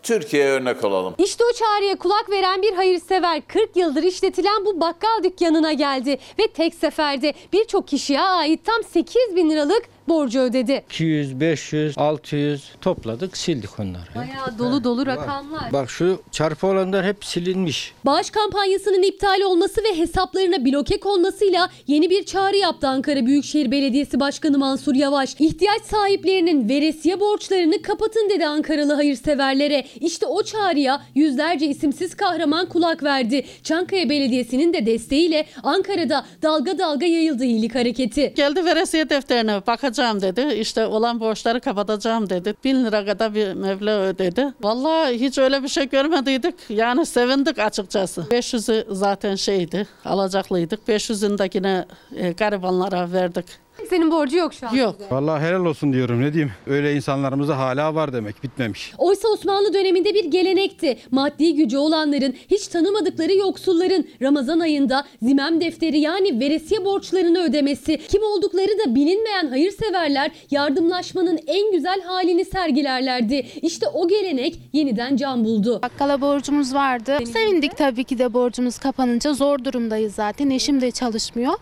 Türkiye'ye örnek olalım. İşte o çağrıya kulak veren bir hayırsever 40 yıldır işletilen bu bakkal dükkanına geldi ve tek seferde birçok kişiye ait tam 8 bin liralık borcu ödedi. 200, 500, 600 topladık sildik onları. Bayağı dolu dolu rakamlar. Bak şu çarpı olanlar hep silinmiş. Bağış kampanyasının iptal olması ve hesaplarına bloke konmasıyla yeni bir çağrı yaptı Ankara Büyükşehir Belediyesi Başkanı Mansur Yavaş. İhtiyaç sahiplerinin veresiye borçlarını kapatın dedi Ankaralı hayırseverlere. İşte o çağrıya yüzlerce isimsiz kahraman kulak verdi. Çankaya Belediyesi'nin de desteğiyle Ankara'da dalga dalga yayıldı iyilik hareketi. Geldi veresiye defterine bakacağım dedi. İşte olan borçları kapatacağım dedi. Bin lira kadar bir meblağ ödedi. Vallahi hiç öyle bir şey görmediydik. Yani sevindik açıkçası. 500'ü zaten şeydi alacaklıydık. 500'ünü de yine garibanlara verdik. Senin borcu yok şu an. Yok. Vallahi helal olsun diyorum ne diyeyim. Öyle insanlarımız da hala var demek bitmemiş. Oysa Osmanlı döneminde bir gelenekti. Maddi gücü olanların, hiç tanımadıkları yoksulların Ramazan ayında zimem defteri yani veresiye borçlarını ödemesi, kim oldukları da bilinmeyen hayırseverler yardımlaşmanın en güzel halini sergilerlerdi. İşte o gelenek yeniden can buldu. Bakkala borcumuz vardı. Sevindik tabii ki de borcumuz kapanınca. Zor durumdayız zaten. Eşim de çalışmıyor.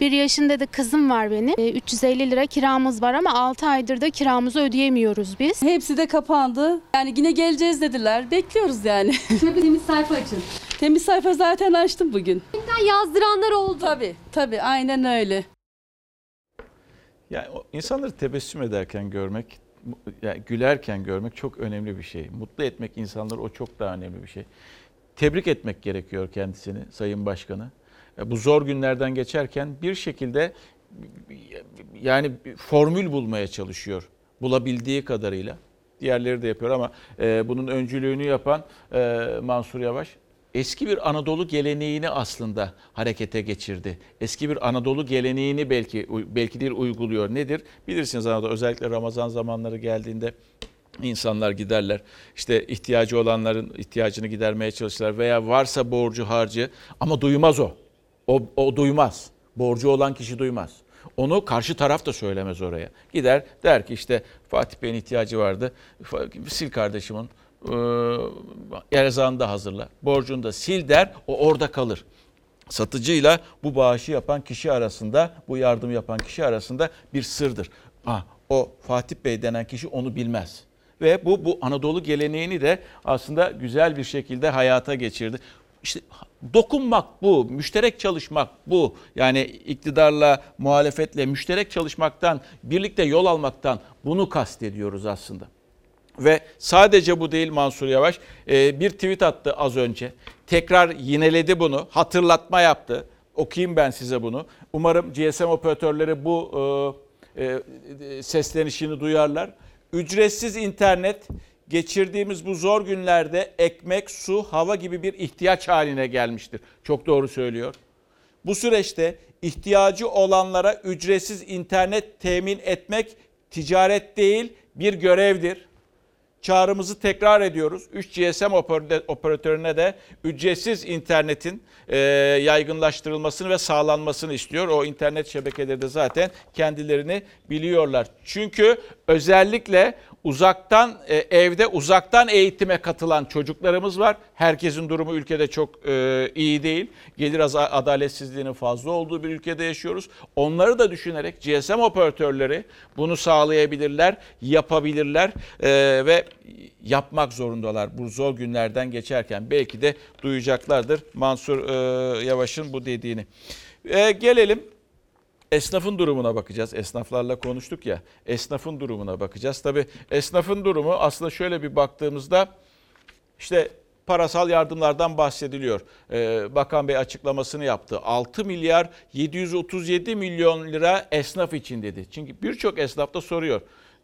Bir yaşında da kızım var benim. E, 350 lira kiramız var ama 6 aydır da kiramızı ödeyemiyoruz biz. Hepsi de kapandı. Yani yine geleceğiz dediler. Bekliyoruz yani. [LAUGHS] Temiz sayfa açın. Temiz sayfa zaten açtım bugün. Yazdıranlar oldu. Tabii tabii aynen öyle. Yani insanları tebessüm ederken görmek, yani gülerken görmek çok önemli bir şey. Mutlu etmek insanları o çok daha önemli bir şey. Tebrik etmek gerekiyor kendisini Sayın Başkanı. E, Bu zor günlerden geçerken bir şekilde yani formül bulmaya çalışıyor. Bulabildiği kadarıyla. Diğerleri de yapıyor ama e, bunun öncülüğünü yapan e, Mansur Yavaş eski bir Anadolu geleneğini aslında harekete geçirdi. Eski bir Anadolu geleneğini belki belki değil uyguluyor. Nedir? Bilirsiniz Anadolu özellikle Ramazan zamanları geldiğinde insanlar giderler. İşte ihtiyacı olanların ihtiyacını gidermeye çalışırlar veya varsa borcu harcı ama duymaz o. O, o duymaz. Borcu olan kişi duymaz. Onu karşı taraf da söylemez oraya. Gider der ki işte Fatih Bey'in ihtiyacı vardı. Sil kardeşimin e, erzağını da hazırla. Borcunu da sil der. O orada kalır. Satıcıyla bu bağışı yapan kişi arasında, bu yardım yapan kişi arasında bir sırdır. Ha, o Fatih Bey denen kişi onu bilmez. Ve bu bu Anadolu geleneğini de aslında güzel bir şekilde hayata geçirdi. İşte dokunmak bu, müşterek çalışmak bu. Yani iktidarla, muhalefetle müşterek çalışmaktan, birlikte yol almaktan bunu kastediyoruz aslında. Ve sadece bu değil Mansur Yavaş e, bir tweet attı az önce. Tekrar yineledi bunu, hatırlatma yaptı. Okuyayım ben size bunu. Umarım GSM operatörleri bu e, e, seslenişini duyarlar. Ücretsiz internet geçirdiğimiz bu zor günlerde ekmek, su, hava gibi bir ihtiyaç haline gelmiştir. Çok doğru söylüyor. Bu süreçte ihtiyacı olanlara ücretsiz internet temin etmek ticaret değil bir görevdir. Çağrımızı tekrar ediyoruz. 3 GSM operatö- operatörüne de ücretsiz internetin e, yaygınlaştırılmasını ve sağlanmasını istiyor. O internet şebekeleri de zaten kendilerini biliyorlar. Çünkü özellikle uzaktan e, evde uzaktan eğitime katılan çocuklarımız var. Herkesin durumu ülkede çok e, iyi değil. Gelir adaletsizliğinin fazla olduğu bir ülkede yaşıyoruz. Onları da düşünerek GSM operatörleri bunu sağlayabilirler, yapabilirler ve yapmak zorundalar bu zor günlerden geçerken. Belki de duyacaklardır Mansur e, Yavaş'ın bu dediğini. E, gelelim Esnafın durumuna bakacağız. Esnaflarla konuştuk ya. Esnafın durumuna bakacağız. Tabii esnafın durumu aslında şöyle bir baktığımızda işte parasal yardımlardan bahsediliyor. Ee, Bakan Bey açıklamasını yaptı. 6 milyar 737 milyon lira esnaf için dedi. Çünkü birçok esnaf da soruyor.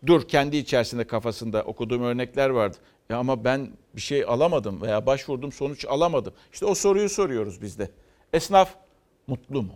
Dur kendi içerisinde kafasında okuduğum örnekler vardı. Ya ama ben bir şey alamadım veya başvurdum sonuç alamadım. İşte o soruyu soruyoruz biz de. Esnaf mutlu mu?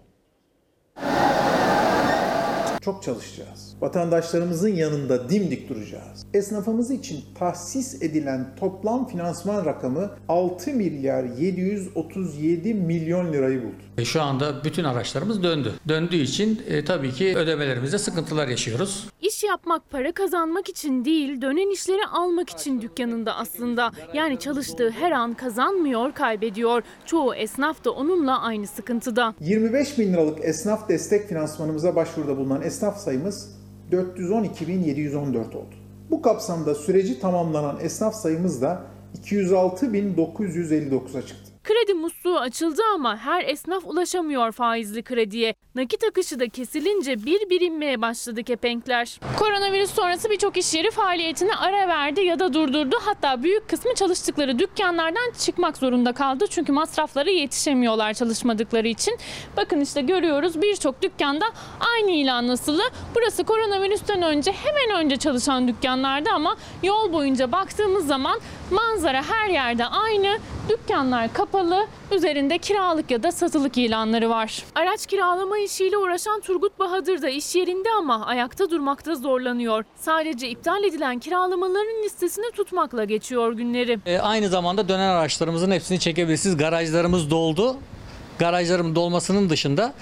Çok çalışacağız. Vatandaşlarımızın yanında dimdik duracağız. Esnafımız için tahsis edilen toplam finansman rakamı 6 milyar 737 milyon lirayı buldu. E, Şu anda bütün araçlarımız döndü. Döndüğü için e, tabii ki ödemelerimizde sıkıntılar yaşıyoruz. İş yapmak para kazanmak için değil, dönen işleri almak için dükkanında aslında. Yani çalıştığı her an kazanmıyor, kaybediyor. Çoğu esnaf da onunla aynı sıkıntıda. 25 bin liralık esnaf destek finansmanımıza başvuruda bulunan esnaf sayımız 412.714 oldu. Bu kapsamda süreci tamamlanan esnaf sayımız da 206.959'a çıktı. Kredi musluğu açıldı ama her esnaf ulaşamıyor faizli krediye. Nakit akışı da kesilince bir birinmeye başladı kepenkler. Koronavirüs sonrası birçok iş yeri faaliyetine ara verdi ya da durdurdu. Hatta büyük kısmı çalıştıkları dükkanlardan çıkmak zorunda kaldı. Çünkü masraflara yetişemiyorlar çalışmadıkları için. Bakın işte görüyoruz birçok dükkanda aynı ilan nasılı. Burası koronavirüsten önce hemen önce çalışan dükkanlardı ama yol boyunca baktığımız zaman manzara her yerde aynı. Dükkanlar kapalı, üzerinde kiralık ya da satılık ilanları var. Araç kiralama işiyle uğraşan Turgut Bahadır da iş yerinde ama ayakta durmakta zorlanıyor. Sadece iptal edilen kiralamaların listesini tutmakla geçiyor günleri. E, aynı zamanda dönen araçlarımızın hepsini çekebilirsiniz. Garajlarımız doldu. Garajların dolmasının dışında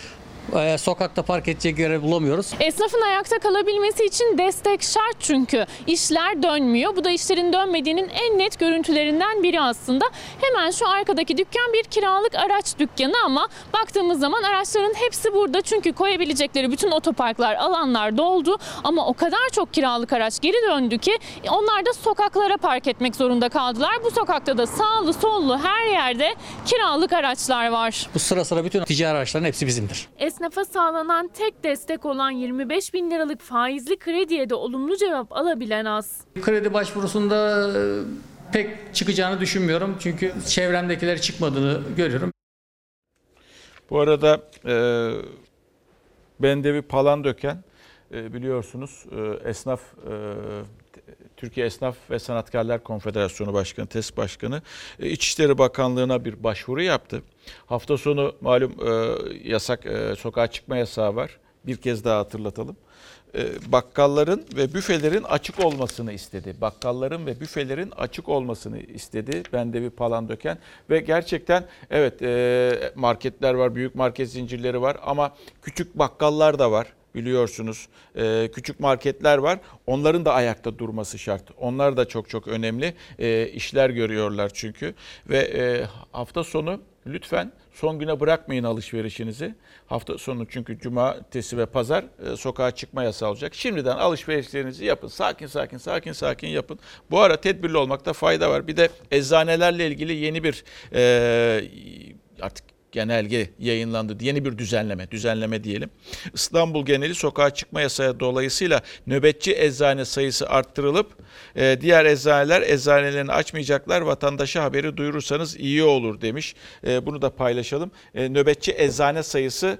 e, sokakta park edecek yer bulamıyoruz. Esnafın ayakta kalabilmesi için destek şart çünkü işler dönmüyor. Bu da işlerin dönmediğinin en net görüntülerinden biri aslında. Hemen şu arkadaki dükkan bir kiralık araç dükkanı ama baktığımız zaman araçların hepsi burada. Çünkü koyabilecekleri bütün otoparklar, alanlar doldu. Ama o kadar çok kiralık araç geri döndü ki onlar da sokaklara park etmek zorunda kaldılar. Bu sokakta da sağlı sollu her yerde kiralık araçlar var. Bu sıra sıra bütün ticari araçların hepsi bizimdir. Esnafa sağlanan tek destek olan 25 bin liralık faizli krediye de olumlu cevap alabilen az. Kredi başvurusunda e, pek çıkacağını düşünmüyorum. Çünkü çevremdekileri çıkmadığını görüyorum. Bu arada e, Bendevi Palandöken e, biliyorsunuz e, esnaf e, Türkiye Esnaf ve Sanatkarlar Konfederasyonu Başkanı, TES Başkanı e, İçişleri Bakanlığı'na bir başvuru yaptı. Hafta sonu malum e, yasak e, sokağa çıkma yasağı var. Bir kez daha hatırlatalım. E, bakkalların ve büfelerin açık olmasını istedi. Bakkalların ve büfelerin açık olmasını istedi. Bende bir palan döken ve gerçekten evet e, marketler var, büyük market zincirleri var ama küçük bakkallar da var biliyorsunuz. E, küçük marketler var. Onların da ayakta durması şart. Onlar da çok çok önemli e, işler görüyorlar çünkü. Ve e, hafta sonu lütfen son güne bırakmayın alışverişinizi. Hafta sonu çünkü cumartesi ve pazar e, sokağa çıkma yasağı olacak. Şimdiden alışverişlerinizi yapın. Sakin sakin sakin sakin yapın. Bu ara tedbirli olmakta fayda var. Bir de eczanelerle ilgili yeni bir e, artık genelge yayınlandı. Yeni bir düzenleme, düzenleme diyelim. İstanbul geneli sokağa çıkma yasağı dolayısıyla nöbetçi eczane sayısı arttırılıp e, diğer eczaneler eczanelerini açmayacaklar. Vatandaşa haberi duyurursanız iyi olur demiş. E, bunu da paylaşalım. E, nöbetçi eczane sayısı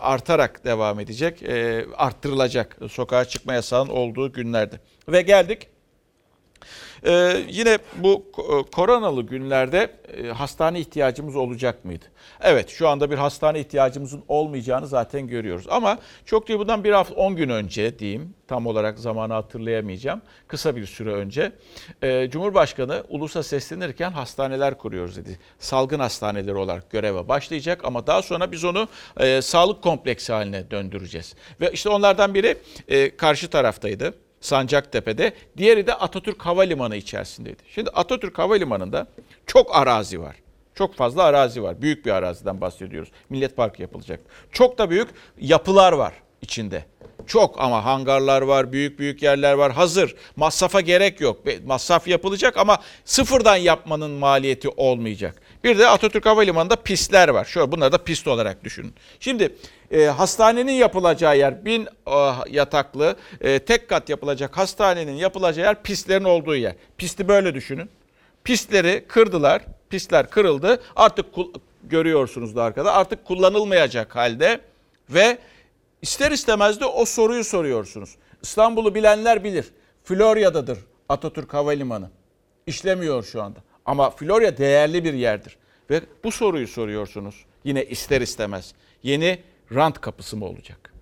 artarak devam edecek. E, arttırılacak sokağa çıkma yasağının olduğu günlerde. Ve geldik ee, yine bu koronalı günlerde e, hastane ihtiyacımız olacak mıydı? Evet şu anda bir hastane ihtiyacımızın olmayacağını zaten görüyoruz. Ama çok değil bundan bir hafta 10 gün önce diyeyim tam olarak zamanı hatırlayamayacağım. Kısa bir süre önce e, Cumhurbaşkanı ulusa seslenirken hastaneler kuruyoruz dedi. Salgın hastaneleri olarak göreve başlayacak ama daha sonra biz onu e, sağlık kompleksi haline döndüreceğiz. Ve işte onlardan biri e, karşı taraftaydı. Sancaktepe'de. Diğeri de Atatürk Havalimanı içerisindeydi. Şimdi Atatürk Havalimanı'nda çok arazi var. Çok fazla arazi var. Büyük bir araziden bahsediyoruz. Millet Parkı yapılacak. Çok da büyük yapılar var içinde. Çok ama hangarlar var, büyük büyük yerler var. Hazır. Masrafa gerek yok. Masraf yapılacak ama sıfırdan yapmanın maliyeti olmayacak. Bir de Atatürk Havalimanı'nda pistler var. Şöyle bunları da pist olarak düşünün. Şimdi e, hastanenin yapılacağı yer bin e, yataklı e, tek kat yapılacak hastanenin yapılacağı yer pistlerin olduğu yer. Pisti böyle düşünün. Pistleri kırdılar. Pistler kırıldı. Artık görüyorsunuz da arkada. Artık kullanılmayacak halde ve ister istemez de o soruyu soruyorsunuz. İstanbul'u bilenler bilir. Florya'dadır Atatürk Havalimanı. İşlemiyor şu anda. Ama Florya değerli bir yerdir. Ve bu soruyu soruyorsunuz. Yine ister istemez. Yeni rant kapısı mı olacak?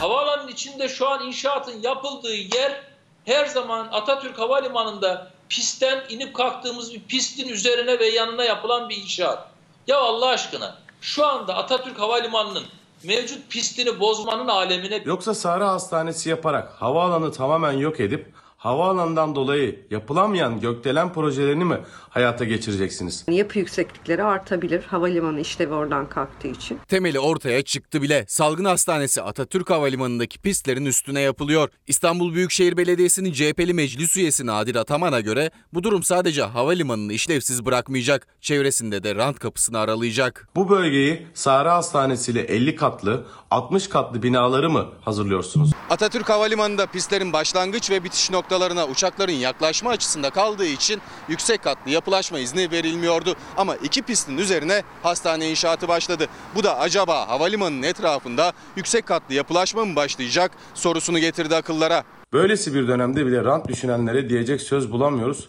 Havaalanının içinde şu an inşaatın yapıldığı yer her zaman Atatürk Havalimanı'nda pistten inip kalktığımız bir pistin üzerine ve yanına yapılan bir inşaat. Ya Allah aşkına şu anda Atatürk Havalimanı'nın mevcut pistini bozmanın alemine Yoksa Sahra Hastanesi yaparak havaalanı tamamen yok edip havaalanından dolayı yapılamayan gökdelen projelerini mi hayata geçireceksiniz? Yapı yükseklikleri artabilir havalimanı işlevi oradan kalktığı için. Temeli ortaya çıktı bile. Salgın Hastanesi Atatürk Havalimanı'ndaki pistlerin üstüne yapılıyor. İstanbul Büyükşehir Belediyesi'nin CHP'li meclis üyesi Nadir Ataman'a göre bu durum sadece havalimanını işlevsiz bırakmayacak, çevresinde de rant kapısını aralayacak. Bu bölgeyi Sahra Hastanesi ile 50 katlı, 60 katlı binaları mı hazırlıyorsunuz? Atatürk Havalimanı'nda pistlerin başlangıç ve bitiş noktalarına uçakların yaklaşma açısında kaldığı için yüksek katlı yapılaşma izni verilmiyordu. Ama iki pistin üzerine hastane inşaatı başladı. Bu da acaba havalimanının etrafında yüksek katlı yapılaşma mı başlayacak sorusunu getirdi akıllara. Böylesi bir dönemde bile rant düşünenlere diyecek söz bulamıyoruz.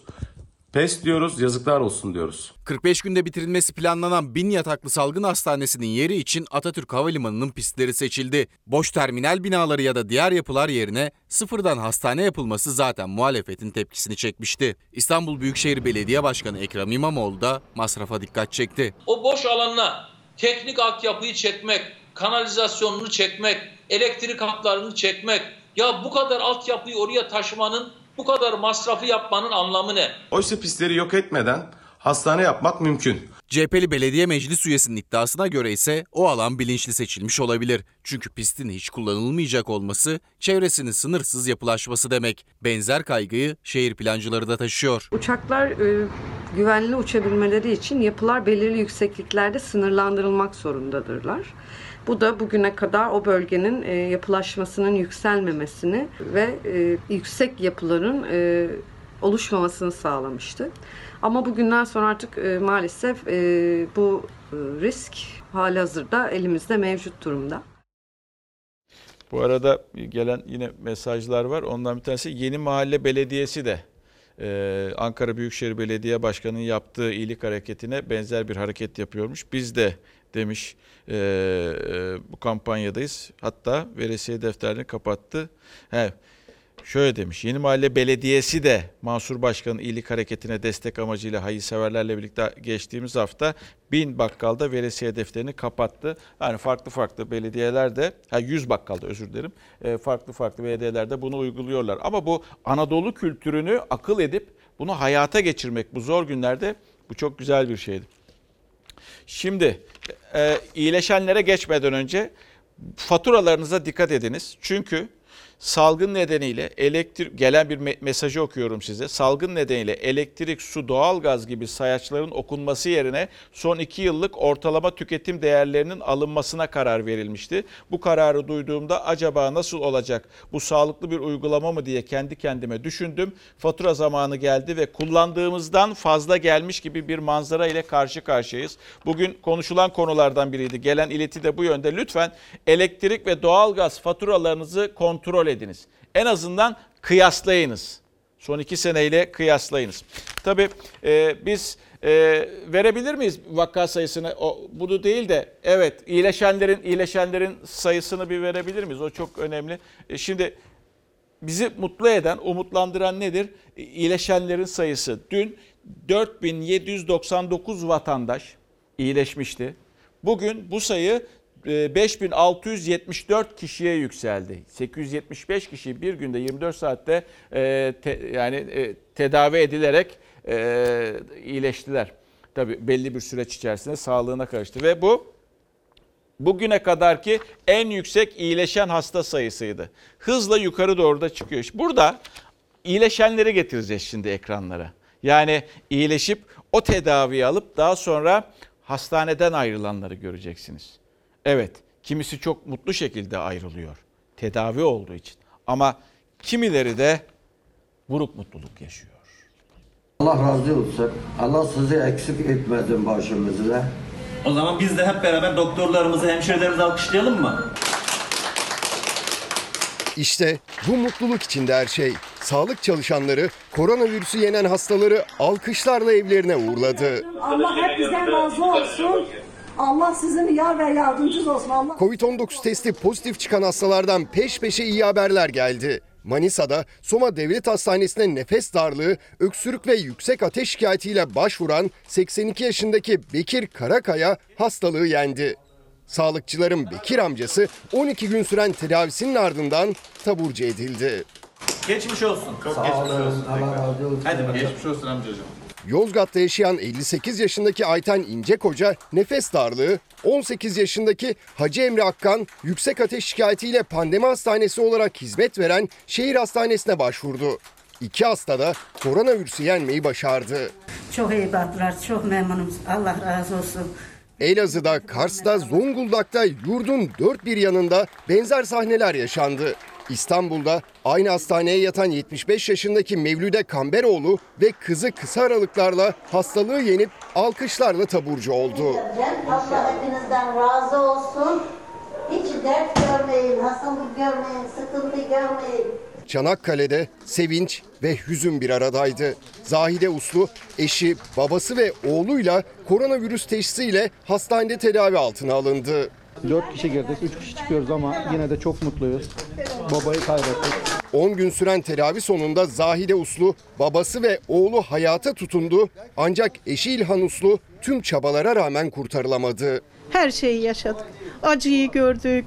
Pes diyoruz, yazıklar olsun diyoruz. 45 günde bitirilmesi planlanan bin yataklı salgın hastanesinin yeri için Atatürk Havalimanı'nın pistleri seçildi. Boş terminal binaları ya da diğer yapılar yerine sıfırdan hastane yapılması zaten muhalefetin tepkisini çekmişti. İstanbul Büyükşehir Belediye Başkanı Ekrem İmamoğlu da masrafa dikkat çekti. o boş alanına teknik altyapıyı çekmek, kanalizasyonunu çekmek, elektrik hatlarını çekmek ya bu kadar altyapıyı oraya taşımanın bu kadar masrafı yapmanın anlamı ne? Oysa pistleri yok etmeden hastane yapmak mümkün. CHP'li belediye meclis üyesinin iddiasına göre ise o alan bilinçli seçilmiş olabilir. Çünkü pistin hiç kullanılmayacak olması çevresinin sınırsız yapılaşması demek. Benzer kaygıyı şehir plancıları da taşıyor. Uçaklar e, güvenli uçabilmeleri için yapılar belirli yüksekliklerde sınırlandırılmak zorundadırlar. Bu da bugüne kadar o bölgenin e, yapılaşmasının yükselmemesini ve e, yüksek yapıların e, oluşmamasını sağlamıştı. Ama bugünden sonra artık e, maalesef e, bu e, risk halihazırda elimizde mevcut durumda. Bu arada gelen yine mesajlar var. Ondan bir tanesi Yeni Mahalle Belediyesi de e, Ankara Büyükşehir Belediye Başkanı'nın yaptığı iyilik hareketine benzer bir hareket yapıyormuş. Biz de demiş e, e, bu kampanyadayız. Hatta veresiye defterini kapattı. He, şöyle demiş. Yeni Mahalle Belediyesi de Mansur Başkan'ın iyilik hareketine destek amacıyla hayırseverlerle birlikte geçtiğimiz hafta bin bakkalda veresiye defterini kapattı. Yani farklı farklı belediyeler de, ha 100 bakkalda özür dilerim, e, farklı farklı belediyelerde bunu uyguluyorlar. Ama bu Anadolu kültürünü akıl edip bunu hayata geçirmek bu zor günlerde bu çok güzel bir şeydi. Şimdi e, iyileşenlere geçmeden önce faturalarınıza dikkat ediniz. Çünkü salgın nedeniyle elektrik gelen bir me- mesajı okuyorum size. Salgın nedeniyle elektrik, su, doğalgaz gibi sayaçların okunması yerine son iki yıllık ortalama tüketim değerlerinin alınmasına karar verilmişti. Bu kararı duyduğumda acaba nasıl olacak? Bu sağlıklı bir uygulama mı diye kendi kendime düşündüm. Fatura zamanı geldi ve kullandığımızdan fazla gelmiş gibi bir manzara ile karşı karşıyayız. Bugün konuşulan konulardan biriydi. Gelen ileti de bu yönde. Lütfen elektrik ve doğalgaz faturalarınızı kontrol ediniz. En azından kıyaslayınız. Son iki seneyle kıyaslayınız. Tabii e, biz e, verebilir miyiz vaka sayısını? O, bunu değil de evet iyileşenlerin iyileşenlerin sayısını bir verebilir miyiz? O çok önemli. E, şimdi bizi mutlu eden, umutlandıran nedir? İyileşenlerin sayısı. Dün 4799 vatandaş iyileşmişti. Bugün bu sayı e, 5674 kişiye yükseldi. 875 kişi bir günde 24 saatte e, te- yani e, tedavi edilerek e, iyileştiler. Tabii belli bir süreç içerisinde sağlığına karıştı ve bu bugüne kadarki en yüksek iyileşen hasta sayısıydı. Hızla yukarı doğru da çıkıyor. İşte Burada iyileşenleri getireceğiz şimdi ekranlara. Yani iyileşip o tedaviyi alıp daha sonra hastaneden ayrılanları göreceksiniz. Evet, kimisi çok mutlu şekilde ayrılıyor. Tedavi olduğu için. Ama kimileri de buruk mutluluk yaşıyor. Allah razı olsun. Allah sizi eksik etmesin başımızda. O zaman biz de hep beraber doktorlarımızı, hemşirelerimizi alkışlayalım mı? İşte bu mutluluk içinde her şey. Sağlık çalışanları koronavirüsü yenen hastaları alkışlarla evlerine uğurladı. Allah hepinizden razı olsun. Allah sizin yar ve yardımcınız olsun. Allah Covid-19 testi pozitif çıkan hastalardan peş peşe iyi haberler geldi. Manisa'da Soma Devlet Hastanesi'ne nefes darlığı, öksürük ve yüksek ateş şikayetiyle başvuran 82 yaşındaki Bekir Karakaya hastalığı yendi. Sağlıkçıların Bekir amcası 12 gün süren tedavisinin ardından taburcu edildi. Geçmiş olsun. Çok Sağ olun. Allah razı olsun. Hadi bakalım. Geçmiş olsun amcacığım. Yozgat'ta yaşayan 58 yaşındaki Ayten İncekoca nefes darlığı, 18 yaşındaki Hacı Emre Akkan yüksek ateş şikayetiyle pandemi hastanesi olarak hizmet veren şehir hastanesine başvurdu. İki hasta da koronavirüsü yenmeyi başardı. çok iyi baktılar. Çok memnunum. Allah razı olsun. Elazığ'da, Kars'ta, Zonguldak'ta yurdun dört bir yanında benzer sahneler yaşandı. İstanbul'da aynı hastaneye yatan 75 yaşındaki Mevlüde Kamberoğlu ve kızı kısa aralıklarla hastalığı yenip alkışlarla taburcu oldu. Allah hepinizden razı olsun. Hiç dert görmeyin, hastalık görmeyin, sıkıntı görmeyin. Çanakkale'de sevinç ve hüzün bir aradaydı. Zahide Uslu, eşi, babası ve oğluyla koronavirüs teşhisiyle hastanede tedavi altına alındı. 4 kişi girdik, 3 kişi çıkıyoruz ama yine de çok mutluyuz. Babayı kaybettik. 10 gün süren tedavi sonunda Zahide Uslu, babası ve oğlu hayata tutundu. Ancak eşi İlhan Uslu tüm çabalara rağmen kurtarılamadı. Her şeyi yaşadık. Acıyı gördük,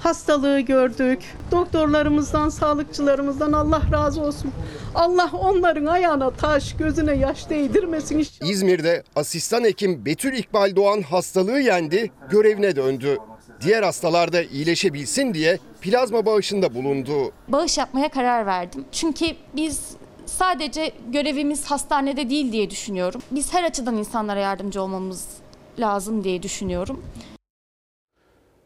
hastalığı gördük. Doktorlarımızdan, sağlıkçılarımızdan Allah razı olsun. Allah onların ayağına taş, gözüne yaş değdirmesin inşallah. İzmir'de asistan hekim Betül İkbal Doğan hastalığı yendi, görevine döndü. Diğer hastalar da iyileşebilsin diye plazma bağışında bulundu. bağış yapmaya karar verdim. Çünkü biz sadece görevimiz hastanede değil diye düşünüyorum. Biz her açıdan insanlara yardımcı olmamız lazım diye düşünüyorum.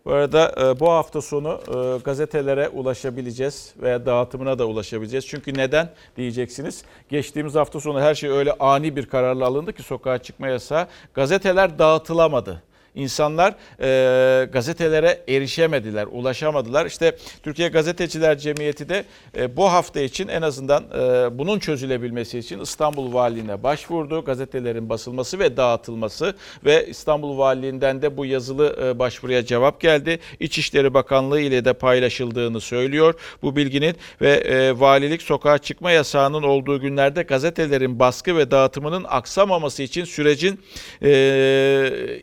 Bu arada e, bu hafta sonu e, gazetelere ulaşabileceğiz veya dağıtımına da ulaşabileceğiz. Çünkü neden diyeceksiniz. Geçtiğimiz hafta sonu her şey öyle ani bir kararla alındı ki sokağa çıkma yasağı. Gazeteler dağıtılamadı. İnsanlar e, gazetelere erişemediler, ulaşamadılar. İşte Türkiye Gazeteciler Cemiyeti de e, bu hafta için en azından e, bunun çözülebilmesi için İstanbul Valiliğine başvurdu. Gazetelerin basılması ve dağıtılması ve İstanbul Valiliğinden de bu yazılı e, başvuruya cevap geldi. İçişleri Bakanlığı ile de paylaşıldığını söylüyor bu bilginin ve e, valilik sokağa çıkma yasağının olduğu günlerde gazetelerin baskı ve dağıtımının aksamaması için sürecin e,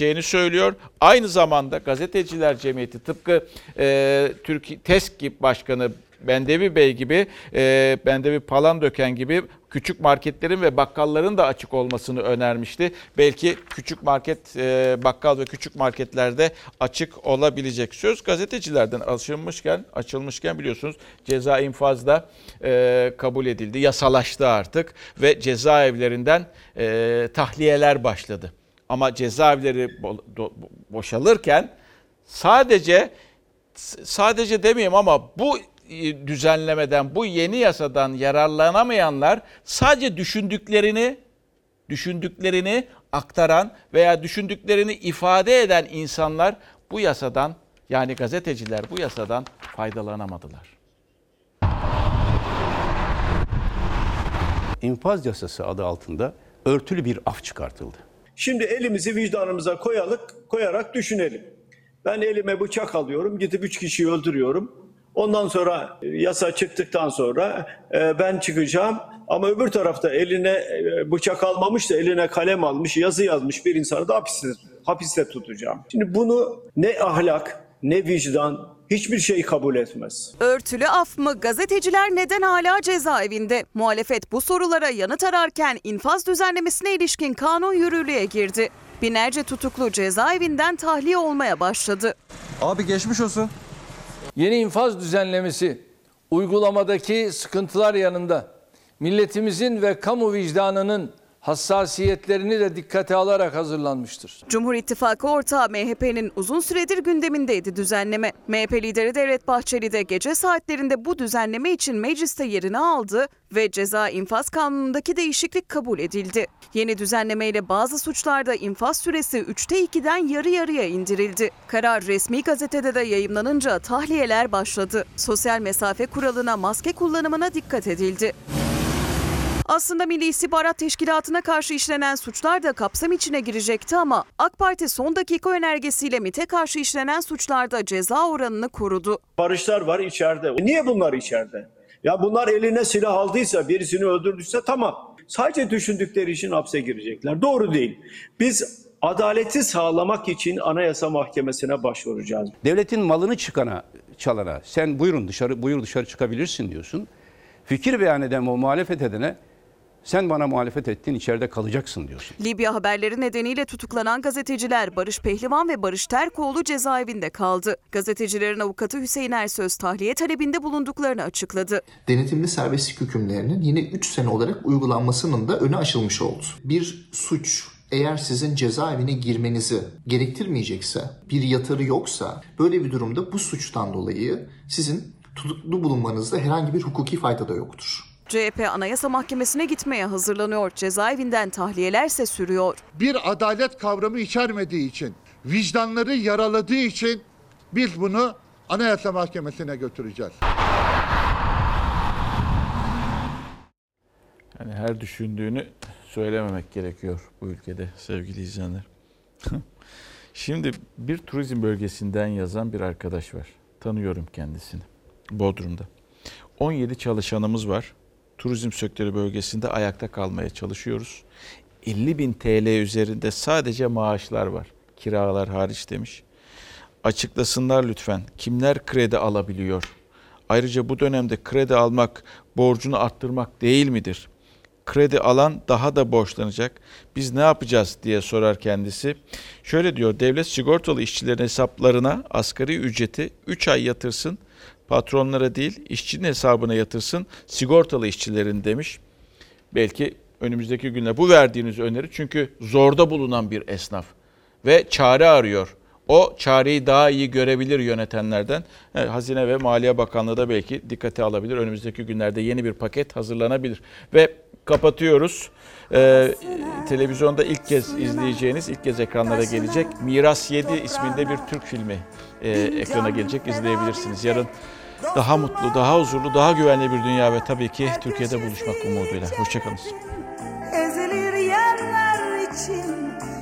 işletileceğini söylüyor. Aynı zamanda Gazeteciler Cemiyeti tıpkı e, Türk TESK Başkanı Bendevi Bey gibi, e, Bendevi Palandöken gibi küçük marketlerin ve bakkalların da açık olmasını önermişti. Belki küçük market, e, bakkal ve küçük marketlerde açık olabilecek. Söz gazetecilerden açılmışken, açılmışken biliyorsunuz ceza infazda e, kabul edildi, yasalaştı artık ve cezaevlerinden e, tahliyeler başladı. Ama cezaevleri boşalırken sadece sadece demeyeyim ama bu e, düzenlemeden, bu yeni yasadan yararlanamayanlar sadece düşündüklerini düşündüklerini aktaran veya düşündüklerini ifade eden insanlar bu yasadan yani gazeteciler bu yasadan faydalanamadılar. İnfaz yasası adı altında örtülü bir af çıkartıldı. Şimdi elimizi vicdanımıza koyalık, koyarak düşünelim. Ben elime bıçak alıyorum, gidip üç kişiyi öldürüyorum. Ondan sonra e, yasa çıktıktan sonra e, ben çıkacağım. Ama öbür tarafta eline e, bıçak almamış da eline kalem almış, yazı yazmış bir insanı da hapiste, hapiste tutacağım. Şimdi bunu ne ahlak, ne vicdan, hiçbir şey kabul etmez. Örtülü af mı? Gazeteciler neden hala cezaevinde? Muhalefet bu sorulara yanıt ararken infaz düzenlemesine ilişkin kanun yürürlüğe girdi. Binlerce tutuklu cezaevinden tahliye olmaya başladı. Abi geçmiş olsun. Yeni infaz düzenlemesi uygulamadaki sıkıntılar yanında milletimizin ve kamu vicdanının hassasiyetlerini de dikkate alarak hazırlanmıştır. Cumhur İttifakı ortağı MHP'nin uzun süredir gündemindeydi düzenleme. MHP lideri Devlet Bahçeli de gece saatlerinde bu düzenleme için mecliste yerini aldı ve ceza infaz kanunundaki değişiklik kabul edildi. Yeni düzenlemeyle bazı suçlarda infaz süresi 3'te 2'den yarı yarıya indirildi. Karar resmi gazetede de yayımlanınca tahliyeler başladı. Sosyal mesafe kuralına, maske kullanımına dikkat edildi. Aslında Milli İstihbarat Teşkilatı'na karşı işlenen suçlar da kapsam içine girecekti ama AK Parti son dakika önergesiyle MİT'e karşı işlenen suçlarda ceza oranını korudu. Barışlar var içeride. Niye bunlar içeride? Ya bunlar eline silah aldıysa, birisini öldürdüyse tamam. Sadece düşündükleri için hapse girecekler. Doğru değil. Biz adaleti sağlamak için Anayasa Mahkemesi'ne başvuracağız. Devletin malını çıkana, çalana sen buyurun dışarı buyur dışarı çıkabilirsin diyorsun. Fikir beyan eden o muhalefet edene sen bana muhalefet ettin içeride kalacaksın diyorsun. Libya haberleri nedeniyle tutuklanan gazeteciler Barış Pehlivan ve Barış Terkoğlu cezaevinde kaldı. Gazetecilerin avukatı Hüseyin Ersöz tahliye talebinde bulunduklarını açıkladı. Denetimli serbestlik hükümlerinin yine 3 sene olarak uygulanmasının da önü açılmış oldu. Bir suç eğer sizin cezaevine girmenizi gerektirmeyecekse, bir yatırı yoksa böyle bir durumda bu suçtan dolayı sizin tutuklu bulunmanızda herhangi bir hukuki fayda da yoktur. CHP Anayasa Mahkemesi'ne gitmeye hazırlanıyor. Cezaevinden tahliyelerse sürüyor. Bir adalet kavramı içermediği için, vicdanları yaraladığı için biz bunu Anayasa Mahkemesi'ne götüreceğiz. Yani her düşündüğünü söylememek gerekiyor bu ülkede sevgili izleyenler. [LAUGHS] Şimdi bir turizm bölgesinden yazan bir arkadaş var. Tanıyorum kendisini. Bodrum'da. 17 çalışanımız var. Turizm sektörü bölgesinde ayakta kalmaya çalışıyoruz. 50 bin TL üzerinde sadece maaşlar var. Kiralar hariç demiş. Açıklasınlar lütfen. Kimler kredi alabiliyor? Ayrıca bu dönemde kredi almak borcunu arttırmak değil midir? Kredi alan daha da borçlanacak. Biz ne yapacağız diye sorar kendisi. Şöyle diyor, devlet sigortalı işçilerin hesaplarına asgari ücreti 3 ay yatırsın. Patronlara değil, işçinin hesabına yatırsın. Sigortalı işçilerin demiş. Belki önümüzdeki günler bu verdiğiniz öneri çünkü zorda bulunan bir esnaf ve çare arıyor. O çareyi daha iyi görebilir yönetenlerden. Hazine ve Maliye Bakanlığı da belki dikkate alabilir. Önümüzdeki günlerde yeni bir paket hazırlanabilir. Ve kapatıyoruz. Ee, televizyonda ilk kez izleyeceğiniz, ilk kez ekranlara gelecek Miras 7 isminde bir Türk filmi e, ekrana gelecek. izleyebilirsiniz. Yarın daha mutlu, daha huzurlu, daha güvenli bir dünya ve tabii ki Türkiye'de buluşmak umuduyla. Hoşçakalın. Ezilir yerler için